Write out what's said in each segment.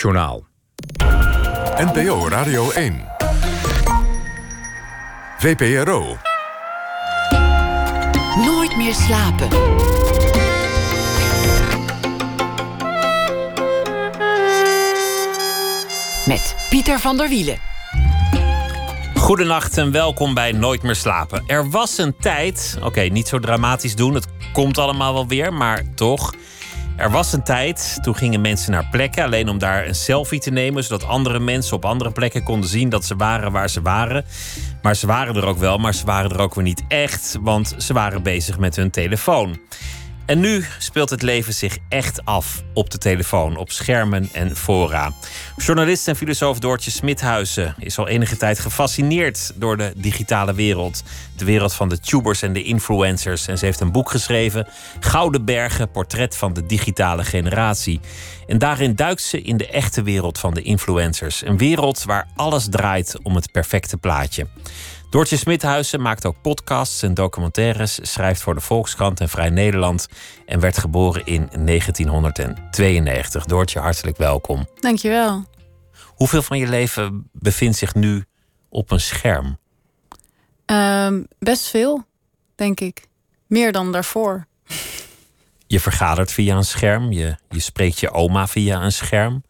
NOS-journaal. NPO Radio 1. VPRO. Nooit meer slapen. Met Pieter van der Wielen. Goedenacht en welkom bij Nooit meer slapen. Er was een tijd, oké, niet zo dramatisch doen, het komt allemaal wel weer, maar toch. Er was een tijd, toen gingen mensen naar plekken alleen om daar een selfie te nemen, zodat andere mensen op andere plekken konden zien dat ze waren waar ze waren. Maar ze waren er ook wel, maar ze waren er ook weer niet echt, want ze waren bezig met hun telefoon. En nu speelt het leven zich echt af op de telefoon, op schermen en fora. Journalist en filosoof Doortje Smithuizen is al enige tijd gefascineerd door de digitale wereld. De wereld van de tubers en de influencers. En ze heeft een boek geschreven, Gouden Bergen, portret van de digitale generatie. En daarin duikt ze in de echte wereld van de influencers. Een wereld waar alles draait om het perfecte plaatje. Doortje Smithuizen maakt ook podcasts en documentaires, schrijft voor de Volkskrant en Vrij Nederland en werd geboren in 1992. Doortje, hartelijk welkom. Dankjewel. Hoeveel van je leven bevindt zich nu op een scherm? Um, best veel, denk ik. Meer dan daarvoor. Je vergadert via een scherm, je, je spreekt je oma via een scherm.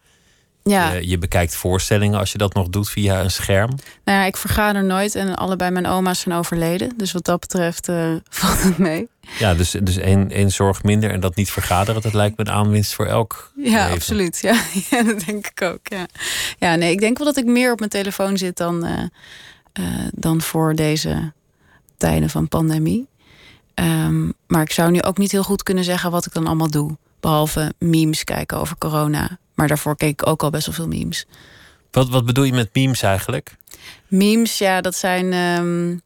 Ja. Je, je, bekijkt voorstellingen als je dat nog doet via een scherm. Nou ja, ik vergader nooit en allebei mijn oma's zijn overleden. Dus wat dat betreft uh, valt het mee. Ja, dus, dus één, één zorg minder en dat niet vergaderen, dat lijkt me een aanwinst voor elk. Ja, leven. absoluut. Ja. ja, dat denk ik ook. Ja. ja, nee, ik denk wel dat ik meer op mijn telefoon zit dan, uh, uh, dan voor deze tijden van pandemie. Um, maar ik zou nu ook niet heel goed kunnen zeggen wat ik dan allemaal doe. Behalve memes kijken over corona. Maar daarvoor keek ik ook al best wel veel memes. Wat, wat bedoel je met memes eigenlijk? Memes, ja, dat zijn. Um,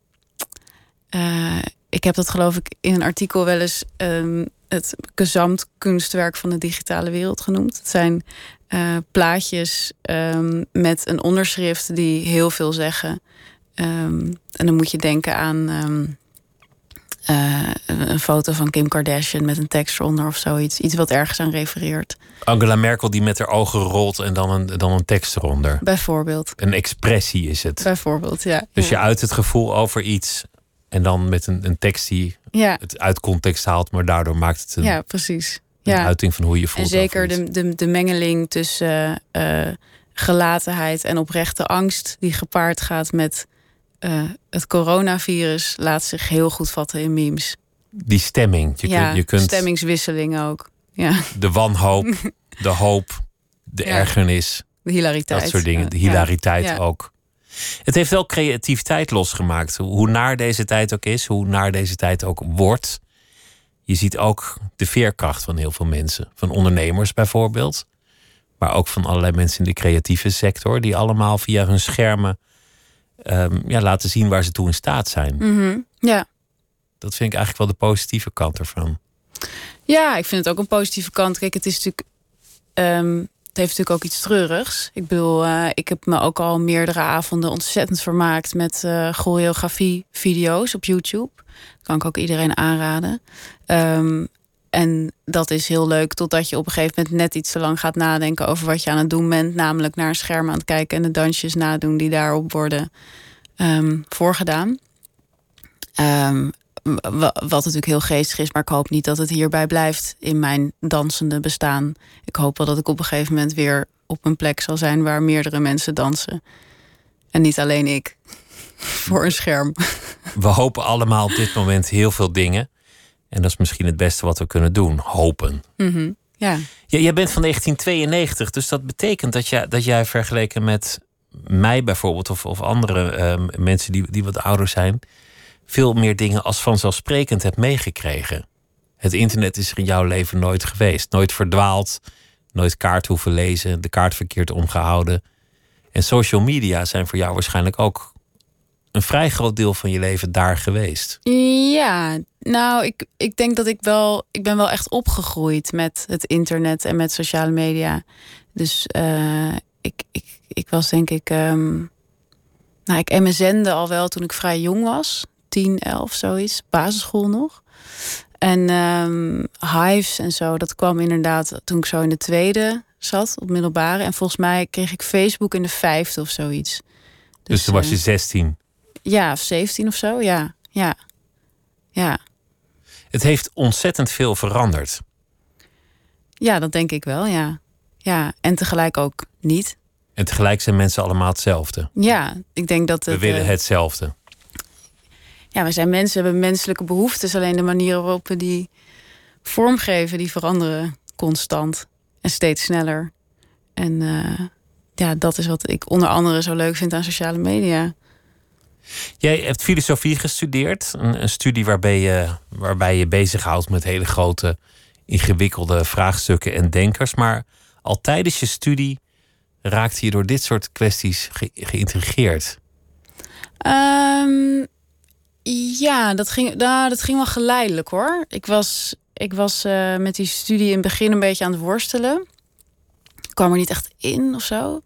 uh, ik heb dat geloof ik in een artikel wel eens um, het kunstwerk van de digitale wereld genoemd. Het zijn uh, plaatjes um, met een onderschrift die heel veel zeggen. en dan moet je denken aan uh, een foto van Kim Kardashian met een tekst eronder of zoiets. Iets wat ergens aan refereert. Angela Merkel die met haar ogen rolt en dan een, dan een tekst eronder. Bijvoorbeeld. Een expressie is het. Bijvoorbeeld, ja. Dus je uit het gevoel over iets en dan met een, een tekst die ja. het uit context haalt, maar daardoor maakt het een, ja, precies. een ja. uiting van hoe je voelt. En zeker de, de, de mengeling tussen uh, gelatenheid en oprechte angst, die gepaard gaat met uh, het coronavirus laat zich heel goed vatten in memes. Die stemming. Je, ja, kunt, je kunt stemmingswisseling ook. Ja. De wanhoop, de hoop, de Ja. ergernis. De hilariteit. Dat soort dingen. De hilariteit Ja. ook. Het heeft wel creativiteit losgemaakt. Hoe naar deze tijd ook is, hoe naar deze tijd ook wordt. Je ziet ook de veerkracht van heel veel mensen. Van ondernemers bijvoorbeeld. Maar ook van allerlei mensen in de creatieve sector. Die allemaal via hun schermen ehm, ja, laten zien waar ze toe in staat zijn. Mhm. ja. Dat vind ik eigenlijk wel de positieve kant ervan. Ja, ik vind het ook een positieve kant. Kijk, het is natuurlijk. ehm, het heeft natuurlijk ook iets treurigs. Ik bedoel, eh, ik heb me ook al meerdere avonden ontzettend vermaakt met eh choreografie-video's op YouTube. Kan ik ook iedereen aanraden. Ehm, en dat is heel leuk, totdat je op een gegeven moment net iets te lang gaat nadenken over wat je aan het doen bent. Namelijk naar een scherm aan het kijken en de dansjes nadoen die daarop worden ehm, voorgedaan. Ehm, wa- wat natuurlijk heel geestig is, maar ik hoop niet dat het hierbij blijft in mijn dansende bestaan. Ik hoop wel dat ik op een gegeven moment weer op een plek zal zijn waar meerdere mensen dansen. En niet alleen ik. Voor een scherm. We hopen allemaal op dit moment heel veel dingen. En dat is misschien het beste wat we kunnen doen. Hopen. Mhm. Ja. Ja, jij bent van 1992, dus dat betekent dat jij, dat jij vergeleken met mij bijvoorbeeld, of, of andere ehm, mensen die, die wat ouder zijn, veel meer dingen als vanzelfsprekend hebt meegekregen. Het internet is er in jouw leven nooit geweest. Nooit verdwaald, nooit kaart hoeven lezen, de kaart verkeerd omgehouden. En social media zijn voor jou waarschijnlijk ook een vrij groot deel van je leven daar geweest. Ja, nou, ik, ik denk dat ik wel. Ik ben wel echt opgegroeid met het internet en met sociale media. Dus eh, ik, ik, ik was denk ik. ehm nou, ik MSN'de al wel toen ik vrij jong was. 10, 11, zoiets. Basisschool nog. En ehm, Hives en zo, dat kwam inderdaad toen ik zo in de tweede zat op middelbare. En volgens mij kreeg ik Facebook in de vijfde of zoiets. Dus, toen was je eh, 16. Ja, of 17 of zo. Ja, ja, ja. Het heeft ontzettend veel veranderd. Ja, dat denk ik wel, ja. Ja, en tegelijk ook niet. En tegelijk zijn mensen allemaal hetzelfde. Ja, ik denk dat We het, willen eh, hetzelfde. Ja, we zijn mensen, we hebben menselijke behoeftes. Alleen de manier waarop we die vormgeven, die veranderen constant. En steeds sneller. En eh, ja, dat is wat ik onder andere zo leuk vind aan sociale media. Jij hebt filosofie gestudeerd. Een, studie waarbij je, waarbij je bezighoudt met hele grote, ingewikkelde vraagstukken en denkers. Maar al tijdens je studie raakte je door dit soort kwesties ge- geïntrigeerd. Ehm, ja, dat ging, nou, dat ging wel geleidelijk hoor. Ik was, ik was eh, met die studie in het begin een beetje aan het worstelen. Kwam er niet echt in of zo.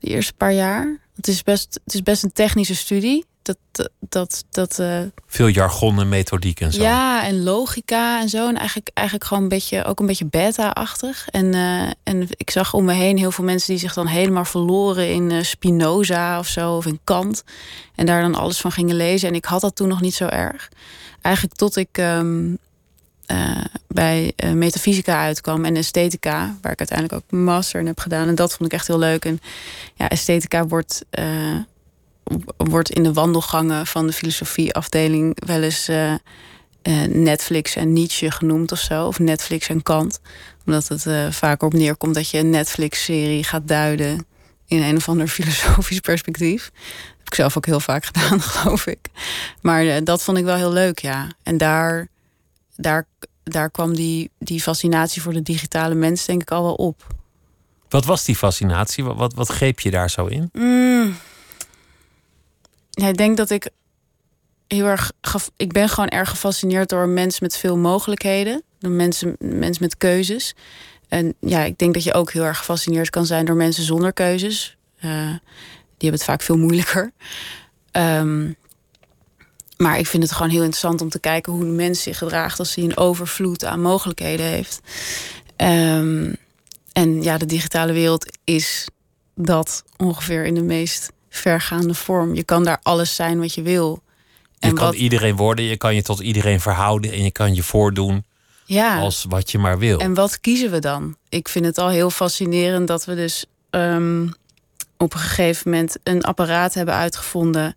De eerste paar jaar. Het is best, het is best een technische studie. Dat, dat, dat, eh, Veel jargon en methodiek en zo. ja, en logica en zo. En eigenlijk, eigenlijk gewoon een beetje, ook een beetje beta-achtig. En, eh, en ik zag om me heen heel veel mensen die zich dan helemaal verloren in eh, Spinoza of zo, of in Kant. En daar dan alles van gingen lezen. En ik had dat toen nog niet zo erg. Eigenlijk tot ik ehm, eh, bij eh, metafysica uitkwam en esthetica, waar ik uiteindelijk ook master in heb gedaan. En dat vond ik echt heel leuk. En ja, esthetica wordt. eh, wordt in de wandelgangen van de filosofieafdeling wel eens Netflix en Nietzsche genoemd of zo. Of Netflix en Kant. Omdat het vaak op neerkomt dat je een Netflix-serie gaat duiden in een of ander filosofisch perspectief. Dat heb ik zelf ook heel vaak gedaan, geloof ik. Maar dat vond ik wel heel leuk, ja. En daar, daar, daar kwam die, die fascinatie voor de digitale mens denk ik al wel op. Wat was die fascinatie? Wat, wat, wat greep je daar zo in? Mm. Ja, ik denk dat ik heel erg. Ik ben gewoon erg gefascineerd door een mens met veel mogelijkheden. Door mensen, mensen met keuzes. En ja, ik denk dat je ook heel erg gefascineerd kan zijn door mensen zonder keuzes. Eh, die hebben het vaak veel moeilijker. Ehm, maar ik vind het gewoon heel interessant om te kijken hoe een mens zich gedraagt als hij een overvloed aan mogelijkheden heeft. Ehm, en ja, de digitale wereld is dat ongeveer in de meest vergaande vorm. Je kan daar alles zijn wat je wil. Je En kan wat, iedereen worden, je kan je tot iedereen verhouden en je kan je voordoen ja, als wat je maar wil. en wat kiezen we dan? Ik vind het al heel fascinerend dat we dus ehm, op een gegeven moment een apparaat hebben uitgevonden.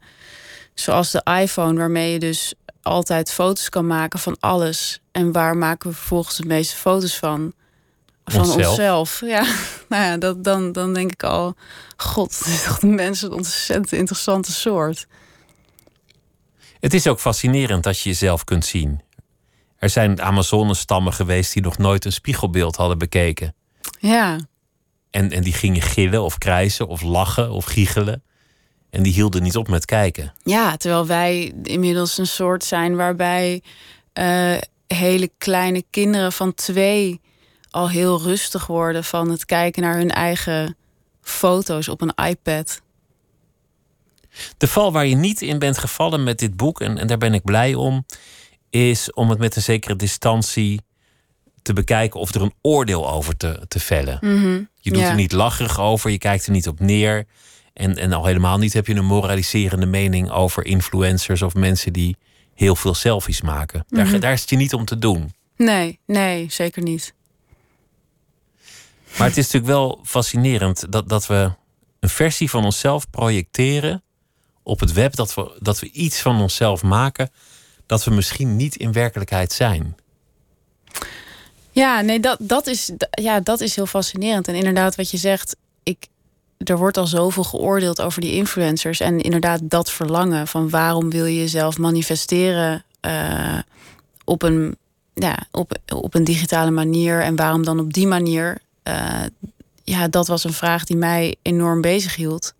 Zoals de iPhone, waarmee je dus altijd foto's kan maken van alles. En waar maken we vervolgens de meeste foto's van? Van Onszelf. onszelf. Ja, nou ja, dat, dan, dan denk ik al... God, de mensen een ontzettend interessante soort. Het is ook fascinerend dat je jezelf kunt zien. Er zijn Amazone-stammen geweest die nog nooit een spiegelbeeld hadden bekeken. Ja, En, en die gingen gillen of krijsen of lachen of giechelen. En die hielden niet op met kijken. Ja, terwijl wij inmiddels een soort zijn waarbij eh, hele kleine kinderen van twee al heel rustig worden van het kijken naar hun eigen foto's op een iPad. De val waar je niet in bent gevallen met dit boek, en, en daar ben ik blij om, is om het met een zekere distantie te bekijken of er een oordeel over te, te vellen. Je doet Ja. er niet lacherig over, je kijkt er niet op neer. En, en al helemaal niet heb je een moraliserende mening over influencers of mensen die heel veel selfies maken. Daar, daar is het je niet om te doen. Nee, nee, zeker niet. Maar het is natuurlijk wel fascinerend dat, dat we een versie van onszelf projecteren op het web. Dat we, dat we iets van onszelf maken dat we misschien niet in werkelijkheid zijn. Ja, nee, dat, dat, is, ja, dat is heel fascinerend. En inderdaad, wat je zegt, ik, er wordt al zoveel geoordeeld over die influencers. En inderdaad, dat verlangen van waarom wil je jezelf manifesteren eh, op, een, ja, op, op een digitale manier. En waarom dan op die manier? Eh, ja, dat was een vraag die mij enorm bezig hield.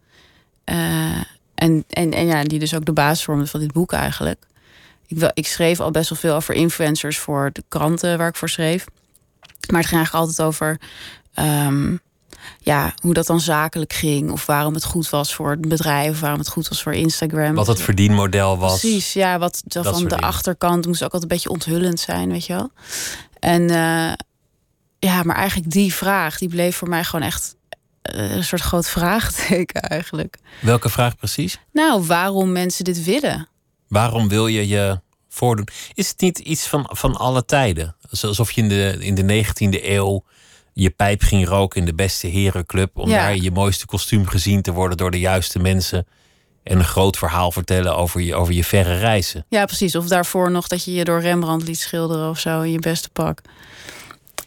Eh, en, en, en ja, die dus ook de basis vormde van dit boek eigenlijk. Ik, ik schreef al best wel veel over influencers voor de kranten waar ik voor schreef. Maar het ging eigenlijk altijd over ehm, ja, hoe dat dan zakelijk ging. Of waarom het goed was voor het bedrijf. Of waarom het goed was voor Instagram. Wat het verdienmodel was. Precies, ja, wat van de dingen. achterkant moest ook altijd een beetje onthullend zijn, weet je wel. En, eh, ja, maar eigenlijk die vraag, die bleef voor mij gewoon echt eh, een soort groot vraagteken eigenlijk. Welke vraag precies? Nou, waarom mensen dit willen. Waarom wil je je voordoen? Is het niet iets van, van alle tijden? Alsof je in de, in de 19e eeuw je pijp ging roken in de beste herenclub. Om Ja. daar je mooiste kostuum gezien te worden door de juiste mensen. En een groot verhaal vertellen over je, over je verre reizen. Ja, precies. Of daarvoor nog dat je je door Rembrandt liet schilderen of zo in je beste pak.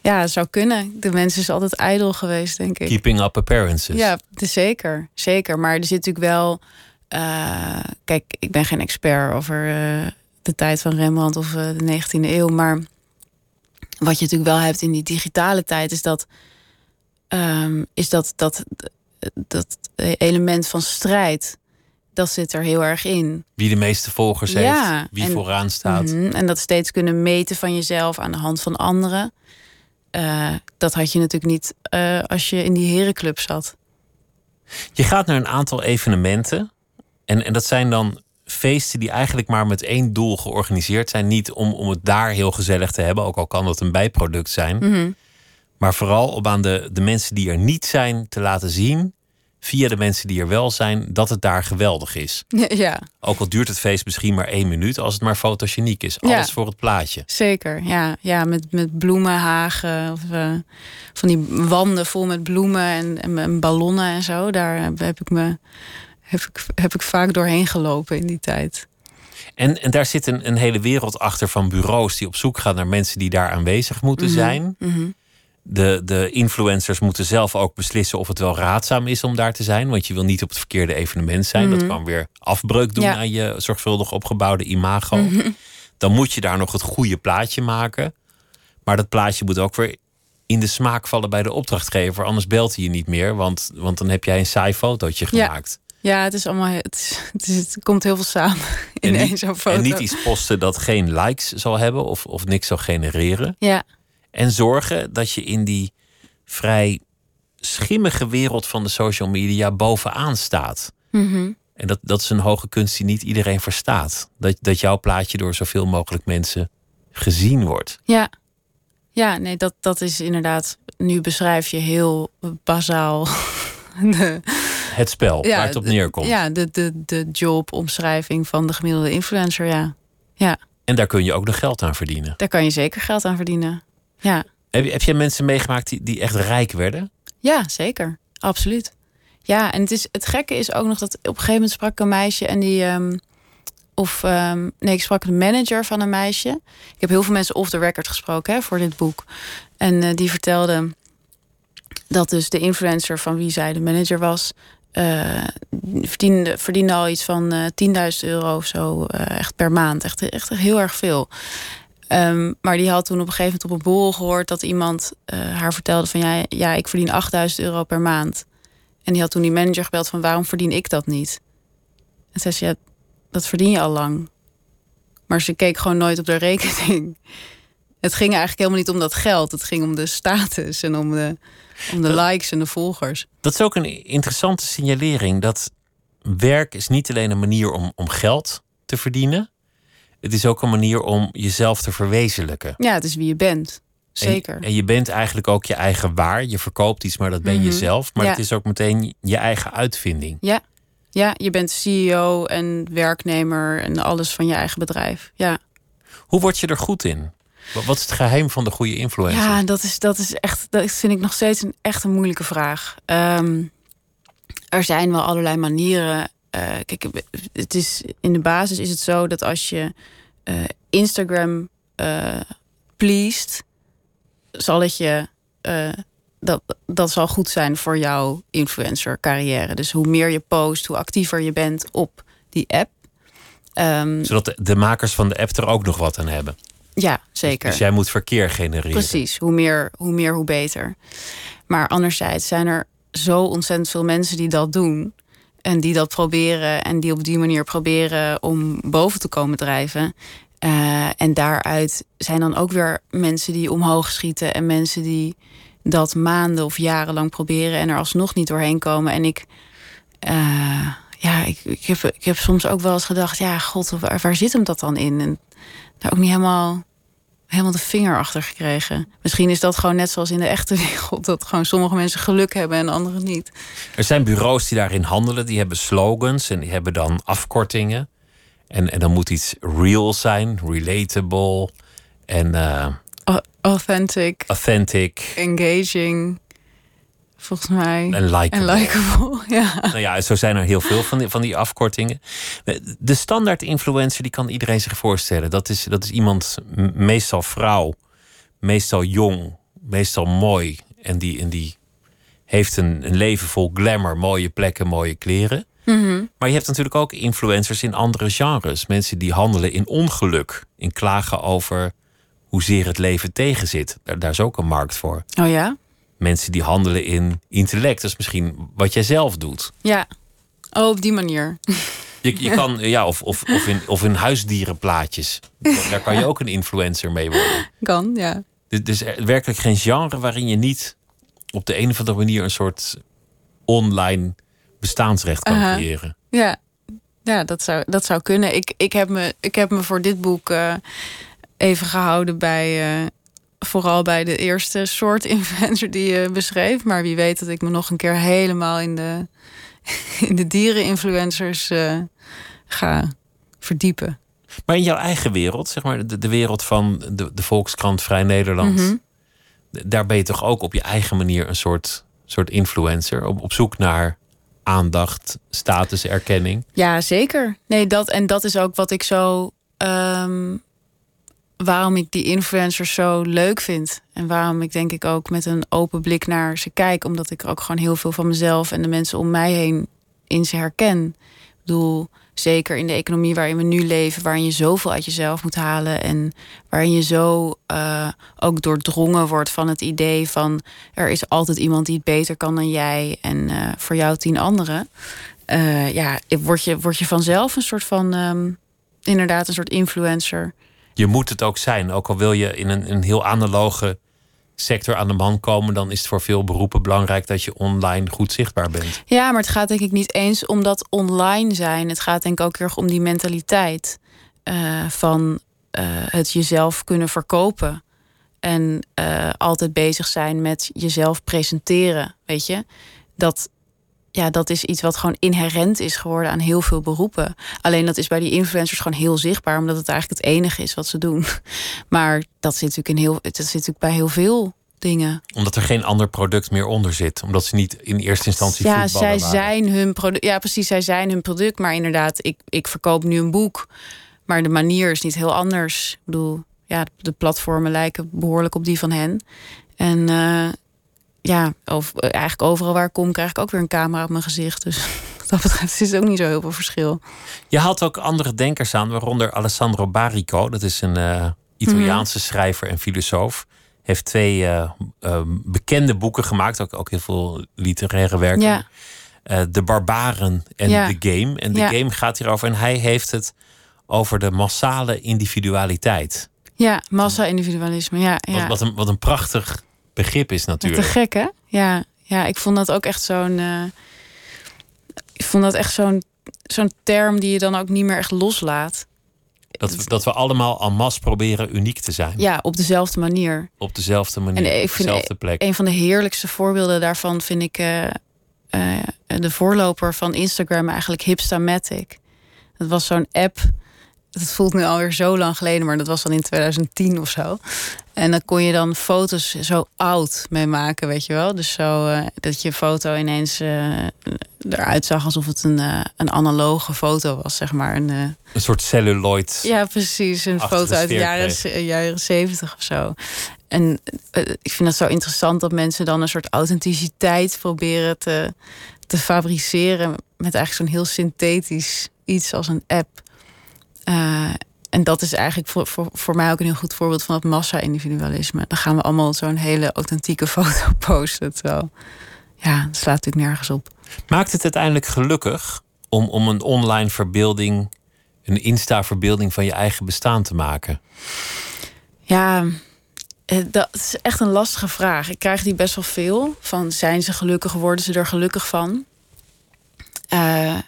Ja, het zou kunnen. De mens is altijd ijdel geweest, denk ik. Keeping up appearances. Ja, zeker. Zeker. Maar er zit natuurlijk wel. eh, kijk, ik ben geen expert over eh, de tijd van Rembrandt of eh, de 19e eeuw. Maar wat je natuurlijk wel hebt in die digitale tijd, is dat. ehm, is dat, dat, dat element van strijd. Dat zit er heel erg in. Wie de meeste volgers Ja, heeft. Wie en- vooraan staat. Mhm, En dat steeds kunnen meten van jezelf aan de hand van anderen. Eh, dat had je natuurlijk niet eh, als je in die herenclub zat. Je gaat naar een aantal evenementen. En, en dat zijn dan feesten die eigenlijk maar met één doel georganiseerd zijn. Niet om, om het daar heel gezellig te hebben, ook al kan dat een bijproduct zijn. Mhm. Maar vooral om aan de, de mensen die er niet zijn te laten zien, via de mensen die er wel zijn, dat het daar geweldig is. ja, Ook al duurt het feest misschien maar één minuut, als het maar fotogeniek is. Ja. Alles voor het plaatje. zeker. Ja, ja met, met bloemenhagen. Of, eh, van die wanden vol met bloemen en, en, en ballonnen en zo. Daar heb ik me heb ik, heb ik vaak doorheen gelopen in die tijd. En, en daar zit een, een hele wereld achter van bureaus die op zoek gaan naar mensen die daar aanwezig moeten zijn. Mhm. De, de influencers moeten zelf ook beslissen of het wel raadzaam is om daar te zijn. Want je wil niet op het verkeerde evenement zijn. Dat kan weer afbreuk doen Ja. aan je zorgvuldig opgebouwde imago. Dan moet je daar nog het goede plaatje maken. Maar dat plaatje moet ook weer in de smaak vallen bij de opdrachtgever. Anders belt hij je niet meer. Want, want dan heb jij een saai fotootje gemaakt. Ja, het is allemaal. Het, is- het, is, het komt heel veel samen in één zo'n foto. en niet iets posten dat geen likes zal hebben of, of niks zal genereren. Ja, En zorgen dat je in die vrij schimmige wereld van de social media bovenaan staat. Mhm. En dat, dat is een hoge kunst die niet iedereen verstaat. Dat, dat jouw plaatje door zoveel mogelijk mensen gezien wordt. Ja, ja nee, dat, dat is inderdaad. Nu beschrijf je heel bazaal. De, Het spel waar het op neerkomt. Ja, de, de, de jobomschrijving van de gemiddelde influencer. Ja. ja, En daar kun je ook nog geld aan verdienen. daar kan je zeker geld aan verdienen. Ja, Heb, je- heb jij mensen meegemaakt die, die echt rijk werden? ja zeker. Absoluut. Ja, en het, is, het gekke is ook nog dat op een gegeven moment sprak ik een meisje en die. ehm, of ehm, nee, ik sprak de manager van een meisje. Ik heb heel veel mensen off the record gesproken hè, voor dit boek. En eh, die vertelde dat dus de influencer van wie zij de manager was, eh, verdiende, al iets van eh 10.000 euro of zo eh, echt per maand. Echt, echt heel erg veel. Ehm, maar die had toen op een gegeven moment op een borrel gehoord dat iemand haar vertelde van ja, ja, ik verdien 8000 euro per maand. En die had toen die manager gebeld van waarom verdien ik dat niet? En zei ze, ja, dat verdien je al lang. Maar ze keek gewoon nooit op de rekening. Het ging eigenlijk helemaal niet om dat geld. Het ging om de status en om de, om de likes en de volgers. Dat is ook een interessante signalering. Dat werk is niet alleen een manier om, om geld te verdienen. Het is ook een manier om jezelf te verwezenlijken. Ja, het is wie je bent. Zeker. En, en je bent eigenlijk ook je eigen waar. Je verkoopt iets, maar dat ben je Mhm. zelf. Maar Ja. het is ook meteen je eigen uitvinding. Ja. ja, je bent CEO en werknemer en alles van je eigen bedrijf. Ja, Hoe word je er goed in? Wat wat is het geheim van de goede influencer? ja dat, is, dat is echt, dat vind ik nog steeds een echt een moeilijke vraag. Ehm, er zijn wel allerlei manieren. Eh, kijk, het is, in de basis is het zo dat als je eh, Instagram eh pleased, zal het je. dat, dat zal goed zijn voor jouw influencer carrière. Dus hoe meer je post, hoe actiever je bent op die app. Ehm, Zodat de, de makers van de app er ook nog wat aan hebben. Ja, zeker. Dus jij moet verkeer genereren. Precies, hoe meer, hoe meer, hoe beter. Maar anderzijds zijn er zo ontzettend veel mensen die dat doen. En die dat proberen en die op die manier proberen om boven te komen drijven. Eh, en daaruit zijn dan ook weer mensen die omhoog schieten en mensen die dat maanden of jarenlang proberen en er alsnog niet doorheen komen. En ik, eh, ja, ik, ik, heb, ik heb soms ook wel eens gedacht, ja, god, waar, waar zit hem dat dan in? En daar ook niet helemaal helemaal de vinger achter gekregen. Misschien is dat gewoon net zoals in de echte wereld. Dat gewoon sommige mensen geluk hebben en anderen niet. Er zijn bureaus die daarin handelen. Die hebben slogans en die hebben dan afkortingen. En, en dan moet iets real zijn, relatable en uh, authentic. Authentic. Engaging. Volgens mij. En likable. En likable, ja. Nou ja, zo zijn er heel veel van die, van die afkortingen. De standaard influencer, die kan iedereen zich voorstellen. Dat is, dat is iemand, meestal vrouw, meestal jong, meestal mooi. En die, en die heeft een, een leven vol glamour, mooie plekken, mooie kleren. Mhm. Maar je hebt natuurlijk ook influencers in andere genres. Mensen die handelen in ongeluk, in klagen over hoezeer het leven tegenzit. Daar, daar is ook een markt voor. Oh ja? Mensen die handelen in intellect. Dat is misschien wat jij zelf doet. Ja. Oh, op die manier. Je, je kan, ja, of, of, of, in, of in huisdierenplaatjes. Daar kan je ook een influencer mee worden. Kan, ja. Dus, dus er werkelijk geen genre waarin je niet op de een of andere manier een soort online bestaansrecht kan uh-huh. creëren. Ja, ja dat, zou, dat zou kunnen. Ik, ik, heb me, ik heb me voor dit boek uh, even gehouden bij. Uh, vooral bij de eerste soort influencer die je beschreef. Maar wie weet dat ik me nog een keer helemaal in de, in de diereninfluencers uh, ga verdiepen. Maar in jouw eigen wereld, zeg maar, de, de wereld van de, de Volkskrant Vrij Nederland. Mm-hmm. Daar ben je toch ook op je eigen manier een soort, soort influencer. Op, op zoek naar aandacht, status, erkenning. Ja, zeker. Nee, dat, en dat is ook wat ik zo. Um, waarom ik die influencers zo leuk vind. En waarom ik denk ik ook met een open blik naar ze kijk. Omdat ik ook gewoon heel veel van mezelf en de mensen om mij heen in ze herken. Ik bedoel, zeker in de economie waarin we nu leven, waarin je zoveel uit jezelf moet halen. En waarin je zo uh, ook doordrongen wordt van het idee van er is altijd iemand die het beter kan dan jij. En uh, voor jou tien anderen. Uh, ja, word je, word je vanzelf een soort van um, inderdaad een soort influencer je moet het ook zijn. Ook al wil je in een, een heel analoge sector aan de man komen, dan is het voor veel beroepen belangrijk dat je online goed zichtbaar bent. Ja, maar het gaat denk ik niet eens om dat online zijn. Het gaat denk ik ook heel erg om die mentaliteit uh, van uh, het jezelf kunnen verkopen. En uh, altijd bezig zijn met jezelf presenteren. Weet je, dat, ja, dat is iets wat gewoon inherent is geworden aan heel veel beroepen. Alleen dat is bij die influencers gewoon heel zichtbaar, omdat het eigenlijk het enige is wat ze doen. Maar dat zit natuurlijk, in heel, dat zit natuurlijk bij heel veel dingen. Omdat er geen ander product meer onder zit. Omdat ze niet in eerste instantie. Ja, zij waren. zijn hun product. Ja, precies, zij zijn hun product. Maar inderdaad, ik, ik verkoop nu een boek. Maar de manier is niet heel anders. Ik bedoel, ja, de platformen lijken behoorlijk op die van hen. En uh, ja, of, eigenlijk overal waar ik kom, krijg ik ook weer een camera op mijn gezicht. Dus wat dat betreft is ook niet zo heel veel verschil. Je haalt ook andere denkers aan, waaronder Alessandro Barico. Dat is een uh, Italiaanse mm-hmm. schrijver en filosoof. Heeft twee uh, uh, bekende boeken gemaakt, ook, ook heel veel literaire werken. Ja. de Barbaren en Ja. The Game. En The Ja. Game gaat hierover. En hij heeft het over de massale individualiteit. Ja, massa-individualisme. Ja, ja. Wat, wat, een, wat een prachtig begrip is Te natuurlijk. gek, hè? Ja, ja, ik vond dat ook echt zo'n. eh, ik vond dat echt zo'n zo'n term die je dan ook niet meer echt loslaat. Dat we, dat we allemaal en masse proberen uniek te zijn. Ja, op dezelfde manier. Op dezelfde manier, En ik op vind dezelfde plek. Een van de heerlijkste voorbeelden daarvan vind ik eh, eh, de voorloper van Instagram, eigenlijk Hipstamatic. Dat was zo'n app. Het voelt nu alweer zo lang geleden, maar dat was dan in 2010 of zo. En dan kon je dan foto's zo oud mee maken, weet je wel. Dus zo eh, dat je foto ineens eh, eruit zag alsof het een, eh, een analoge foto was, zeg maar. Een, Een soort celluloid. ja, precies. Een foto uit de jaren, jaren 70 of zo. En ik vind het zo interessant dat mensen dan een soort authenticiteit proberen te, te fabriceren. Met eigenlijk zo'n heel synthetisch iets als een app. Eh, en dat is eigenlijk voor, voor, voor mij ook een heel goed voorbeeld van het massa-individualisme. Dan gaan we allemaal zo'n hele authentieke foto posten. Terwijl, ja, dat slaat natuurlijk nergens op. Maakt het uiteindelijk gelukkig om, om een online verbeelding, een Insta-verbeelding van je eigen bestaan te maken? Ja, eh, dat is echt een lastige vraag. Ik krijg die best wel veel. Van zijn ze gelukkig, worden ze er gelukkig van? Eh,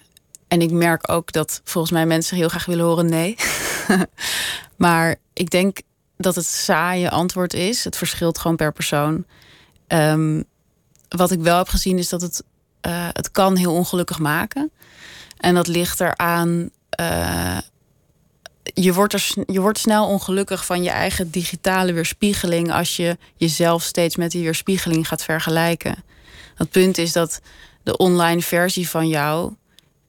en ik merk ook dat volgens mij mensen heel graag willen horen nee. maar ik denk dat het saaie antwoord is. Het verschilt gewoon per persoon. Ehm, wat ik wel heb gezien is dat het, uh, het kan heel ongelukkig maken. En dat ligt eraan. Uh, je, wordt er, je wordt snel ongelukkig van je eigen digitale weerspiegeling als je jezelf steeds met die weerspiegeling gaat vergelijken. Het punt is dat de online versie van jou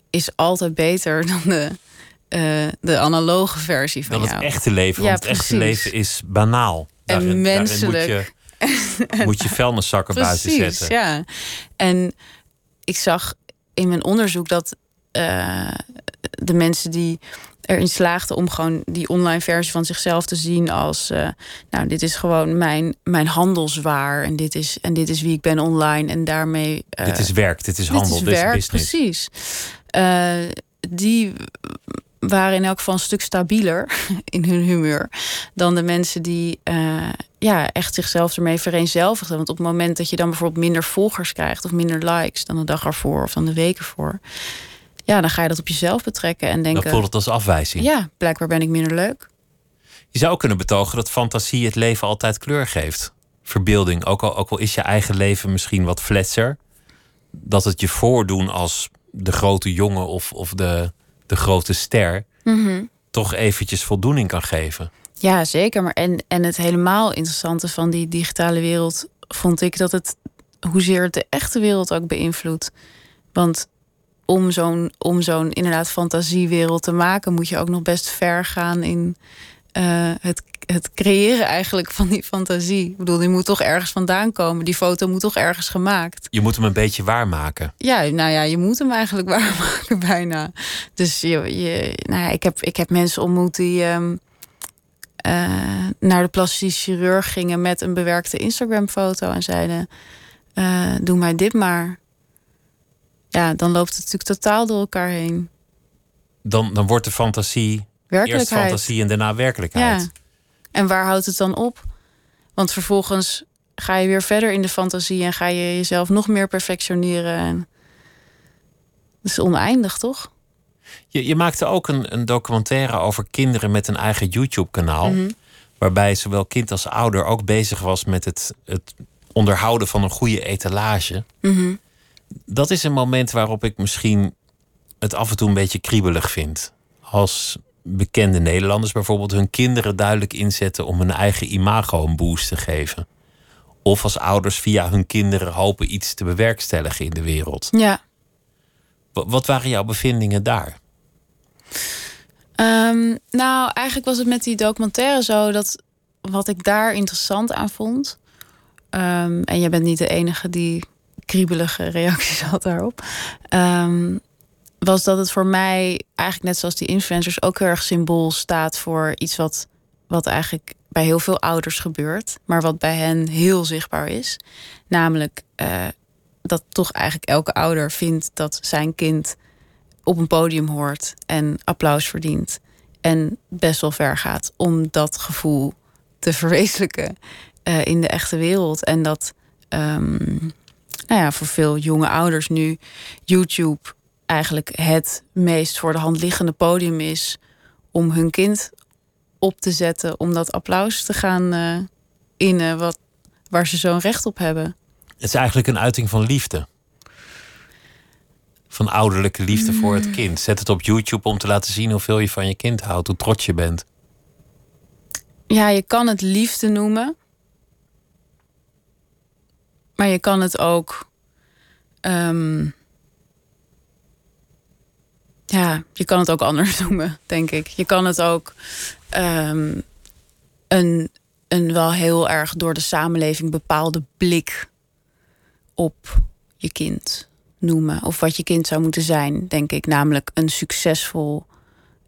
is altijd beter dan de, uh, de analoge versie van dan jou. het echte leven. Want het echte leven is banaal. Daarin, en menselijk. moet je, moet je vuilniszakken buiten zetten. Ja. En ik zag in mijn onderzoek dat uh, de mensen die erin slaagden om gewoon die online versie van zichzelf te zien als uh, nou dit is gewoon mijn, mijn handelswaar en dit is en dit is wie ik ben online en daarmee uh, dit is werk dit is handel dit is, werk, dit is business precies uh, die waren in elk geval een stuk stabieler in hun humeur dan de mensen die ja, echt zichzelf ermee vereenzelvigden. Want op het moment dat je dan bijvoorbeeld minder volgers krijgt of minder likes dan de dag ervoor of dan de week ervoor, ja, dan ga je dat op jezelf betrekken en denken. Dan voelt het als afwijzing. Ja, blijkbaar ben ik minder leuk. Je zou kunnen betogen dat fantasie het leven altijd kleur geeft. Verbeelding, ook al, ook al is je eigen leven misschien wat fletser. Dat het je voordoen als de grote jongen of, of de, de grote ster. Mm toch eventjes voldoening kan geven. Ja, zeker. Maar en, en het helemaal interessante van die digitale wereld vond ik dat het hoezeer het de echte wereld ook beïnvloedt. Want om zo'n om zo'n inderdaad fantasiewereld te maken, moet je ook nog best ver gaan in uh, het, het creëren eigenlijk van die fantasie. Ik bedoel, die moet toch ergens vandaan komen. Die foto moet toch ergens gemaakt. Je moet hem een beetje waarmaken. Ja, nou ja, je moet hem eigenlijk waarmaken bijna. Dus je, je, nou ja, ik, heb, ik heb mensen ontmoet die um, uh, naar de plastisch chirurg gingen met een bewerkte Instagram-foto en zeiden: uh, Doe mij dit maar ja, dan loopt het natuurlijk totaal door elkaar heen. Dan, dan wordt de fantasie eerst fantasie en daarna werkelijkheid. Ja. En waar houdt het dan op? Want vervolgens ga je weer verder in de fantasie en ga je jezelf nog meer perfectioneren. En... Dat is oneindig, toch? Je, je maakte ook een, een documentaire over kinderen met een eigen YouTube-kanaal. Mhm. Waarbij zowel kind als ouder ook bezig was met het, het onderhouden van een goede etalage. Mhm dat is een moment waarop ik misschien het af en toe een beetje kriebelig vind. Als bekende Nederlanders bijvoorbeeld hun kinderen duidelijk inzetten om hun eigen imago een boost te geven. Of als ouders via hun kinderen hopen iets te bewerkstelligen in de wereld. Ja. Wat waren jouw bevindingen daar? Um, nou, eigenlijk was het met die documentaire zo dat wat ik daar interessant aan vond. Um, en jij bent niet de enige die kriebelige reacties had daarop. Ehm, was dat het voor mij eigenlijk net zoals die influencers ook heel erg symbool staat voor iets wat, wat eigenlijk bij heel veel ouders gebeurt, maar wat bij hen heel zichtbaar is. Namelijk uh, dat toch eigenlijk elke ouder vindt dat zijn kind op een podium hoort en applaus verdient. En best wel ver gaat om dat gevoel te verwezenlijken uh, in de echte wereld. En dat um, nou ja, voor veel jonge ouders nu YouTube eigenlijk het meest voor de hand liggende podium is om hun kind op te zetten, om dat applaus te gaan uh, innen, wat, waar ze zo'n recht op hebben. Het is eigenlijk een uiting van liefde. Van ouderlijke liefde voor het kind. Zet het op YouTube om te laten zien hoeveel je van je kind houdt, hoe trots je bent. Ja, je kan het liefde noemen. Maar je kan het ook. Um, ja, je kan het ook anders noemen, denk ik. Je kan het ook um, een, een wel heel erg door de samenleving bepaalde blik op je kind noemen. Of wat je kind zou moeten zijn, denk ik. Namelijk een succesvol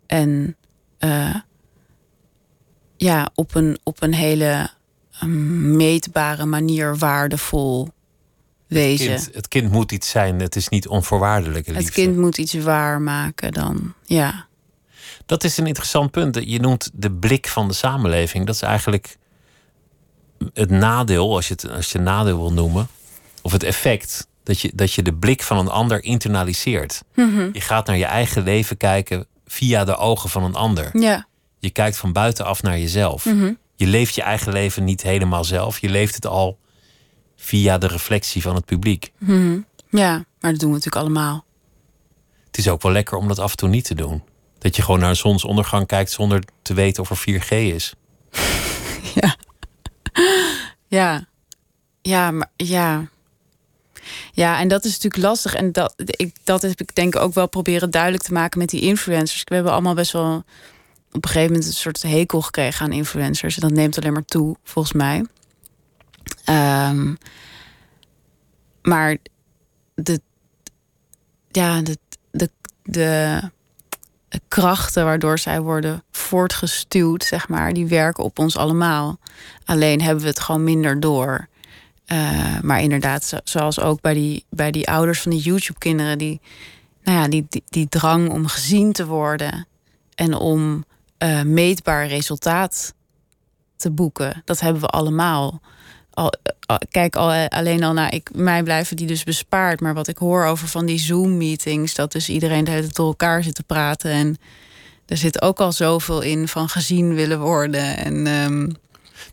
en uh, ja, op een, op een hele meetbare manier waardevol wezen. Het kind, het kind, moet iets zijn, het is niet onvoorwaardelijke liefde. Het kind moet iets waarmaken dan, ja. Dat is een interessant punt. Je noemt de blik van de samenleving. Dat is eigenlijk het nadeel, als je het als je nadeel wil noemen, of het effect dat je, dat je de blik van een ander internaliseert. Mm -hmm. Je gaat naar je eigen leven kijken via de ogen van een ander. Ja. Je kijkt van buitenaf naar jezelf. Mm -hmm. je leeft je eigen leven niet helemaal zelf. Je leeft het al via de reflectie van het publiek. Mhm. Ja, maar dat doen we natuurlijk allemaal. Het is ook wel lekker om dat af en toe niet te doen. Dat je gewoon naar een zonsondergang kijkt zonder te weten of er 4G is. ja. Ja. Ja, maar ja. Ja, en dat is natuurlijk lastig. En dat, ik, dat heb ik denk ik ook wel proberen duidelijk te maken met die influencers. We hebben allemaal best wel op een gegeven moment een soort hekel gekregen aan influencers. En dat neemt alleen maar toe, volgens mij. Um, maar de, ja, de, de, de krachten waardoor zij worden voortgestuwd, zeg maar, die werken op ons allemaal. Alleen hebben we het gewoon minder door. Uh, maar inderdaad, zoals ook bij die, bij die ouders van die YouTube-kinderen, die, nou ja, die, die, drang om gezien te worden en om uh, meetbaar resultaat te boeken, dat hebben we allemaal. Al, kijk al, alleen al naar, ik, mij blijven die dus bespaard. Maar wat ik hoor over van die Zoom-meetings, dat dus iedereen de hele tijd door elkaar zit te praten. En er zit ook al zoveel in van gezien willen worden. En, um...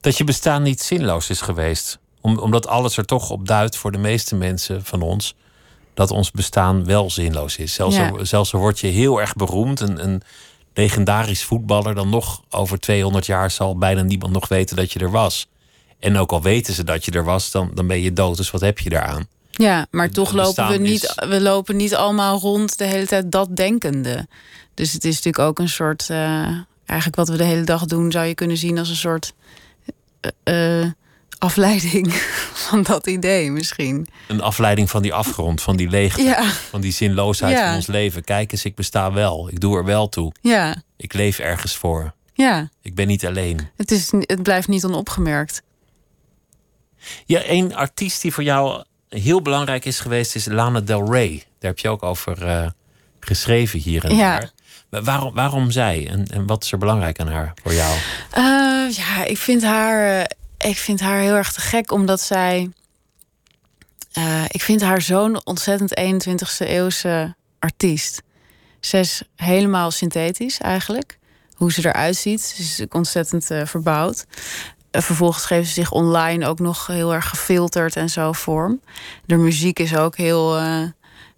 Dat je bestaan niet zinloos is geweest. Om, omdat alles er toch op duidt voor de meeste mensen van ons. Dat ons bestaan wel zinloos is. Zelfs, ja. al, zelfs al word je heel erg beroemd. Een, een legendarisch voetballer. Dan nog over 200 jaar zal bijna niemand nog weten dat je er was. En ook al weten ze dat je er was, dan, dan ben je dood. Dus wat heb je daaraan? Ja, maar toch lopen we niet, we lopen niet allemaal rond de hele tijd dat denkende. Dus het is natuurlijk ook een soort. Uh, eigenlijk wat we de hele dag doen, zou je kunnen zien als een soort. Uh, afleiding van dat idee misschien. Een afleiding van die afgrond, van die leegte, ja. van die zinloosheid ja. van ons leven. Kijk eens, ik besta wel. Ik doe er wel toe. Ja. Ik leef ergens voor. Ja. Ik ben niet alleen. Het, is, het blijft niet onopgemerkt. Ja, één artiest die voor jou heel belangrijk is geweest is Lana Del Rey. Daar heb je ook over uh, geschreven hier en ja. daar. Maar waarom, waarom zij en, en wat is er belangrijk aan haar voor jou? Uh, ja, ik vind haar, ik vind haar heel erg te gek omdat zij. Ik vind haar zo'n ontzettend 21ste eeuwse artiest. Ze is helemaal synthetisch eigenlijk. Hoe ze eruit ziet. Ze is ontzettend verbouwd. Vervolgens geven ze zich online ook nog heel erg gefilterd en zo vorm. De muziek is ook heel. Uh,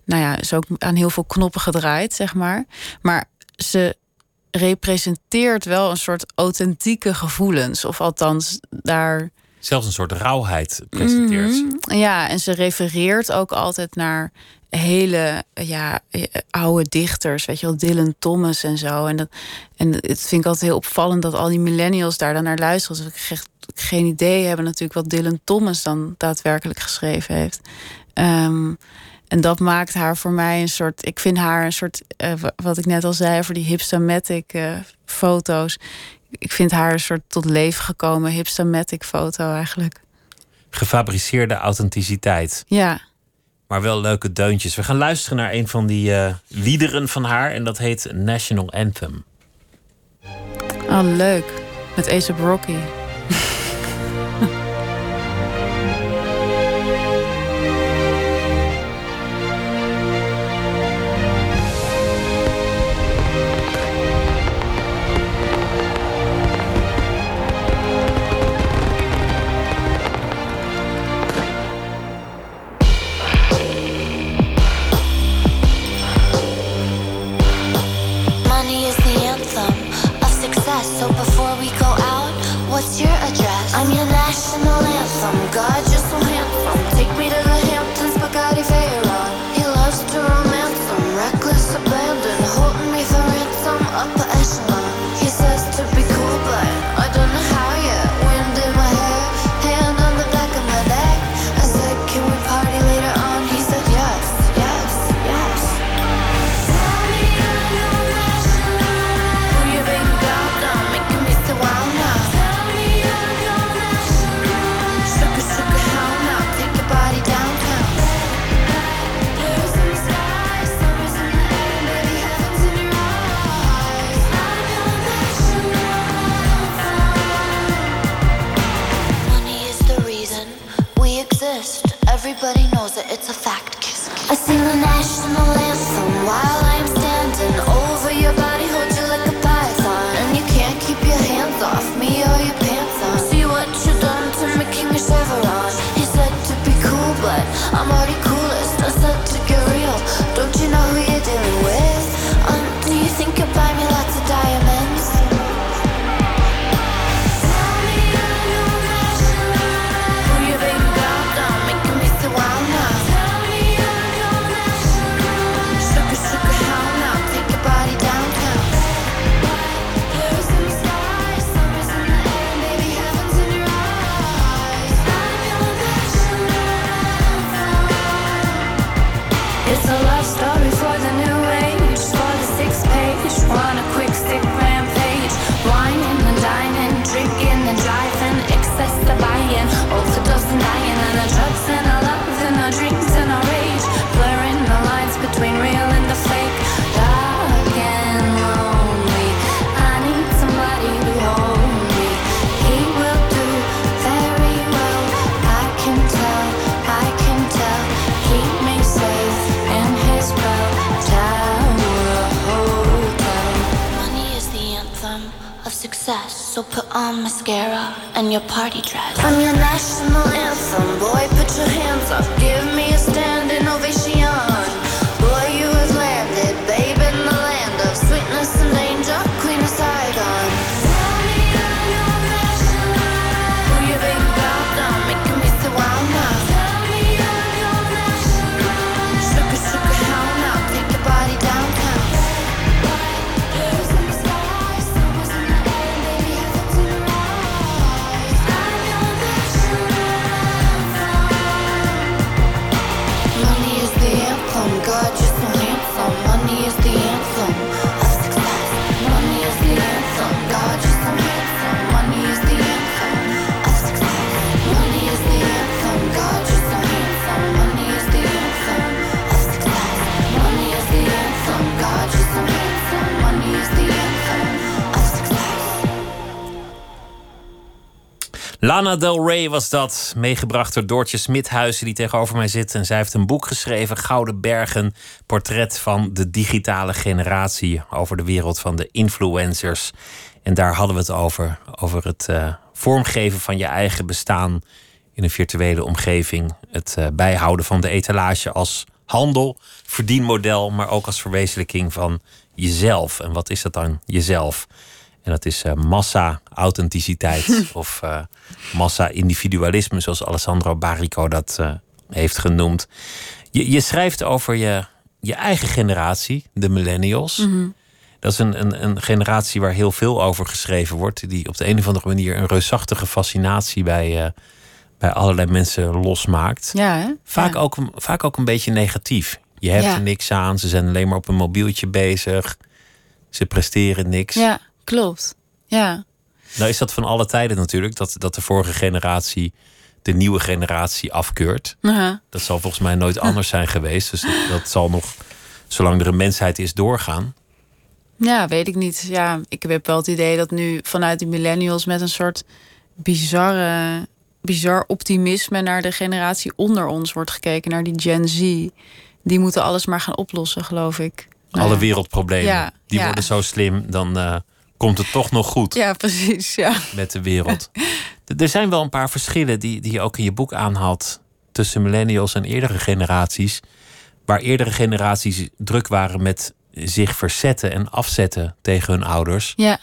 nou ja, is ook aan heel veel knoppen gedraaid, zeg maar. Maar ze representeert wel een soort authentieke gevoelens. Of althans, daar. Zelfs een soort rauwheid presenteert -hmm. Ja, en ze refereert ook altijd naar hele ja, oude dichters, weet je wel, Dylan Thomas en zo. En, dat, en het vind ik altijd heel opvallend dat al die millennials daar dan naar luisteren. Dus ik geen idee hebben natuurlijk wat Dylan Thomas dan daadwerkelijk geschreven heeft. Um, en dat maakt haar voor mij een soort. Ik vind haar een soort. Uh, wat ik net al zei voor die hipstamatic uh, foto's. Ik vind haar een soort tot leven gekomen hipstamatic foto eigenlijk. Gefabriceerde authenticiteit. Ja. Maar wel leuke deuntjes. We gaan luisteren naar een van die uh, liederen van haar. En dat heet National Anthem. Oh, leuk. Met Ace Rocky. So before we go out, what's your address? I'm your national anthem. God, still not So put on mascara and your party dress. I'm your national anthem, boy. Put your hands up, give Lana Del Rey was dat, meegebracht door Doortje Smithuizen, die tegenover mij zit. En zij heeft een boek geschreven, Gouden Bergen, portret van de digitale generatie, over de wereld van de influencers. En daar hadden we het over, over het eh, vormgeven van je eigen bestaan in een virtuele omgeving. Het eh, bijhouden van de etalage als handel, verdienmodel, maar ook als verwezenlijking van jezelf. En wat is dat dan, jezelf? En dat is eh, massa-authenticiteit of eh, massa-individualisme, zoals Alessandro Barico dat eh, heeft genoemd. Je, je schrijft over je, je eigen generatie, de millennials. Dat is een, een, een generatie waar heel veel over geschreven wordt, die op de een of andere manier een reusachtige fascinatie bij, bij allerlei mensen losmaakt. Ja, hè? Vaak, Ja. ook, vaak ook een beetje negatief. Je hebt Ja. er niks aan, ze zijn alleen maar op een mobieltje bezig. Ze presteren niks. Ja, klopt. Ja. Nou is dat van alle tijden natuurlijk, dat, dat de vorige generatie de nieuwe generatie afkeurt. Dat zal volgens mij nooit anders zijn geweest. Dus dat, dat zal nog, zolang er een mensheid is, doorgaan. Ja, weet ik niet. Ja, ik heb wel het idee dat nu vanuit de millennials met een soort bizarre, bizar optimisme naar de generatie onder ons wordt gekeken, naar die Gen Z. Die moeten alles maar gaan oplossen, geloof ik. Alle wereldproblemen, Ja, die ja. worden zo slim, dan eh, komt het toch nog goed Ja, precies. Ja. met de wereld. Er zijn wel een paar verschillen die, die je ook in je boek aanhaalt tussen millennials en eerdere generaties. Waar eerdere generaties druk waren met zich verzetten en afzetten tegen hun ouders, ja.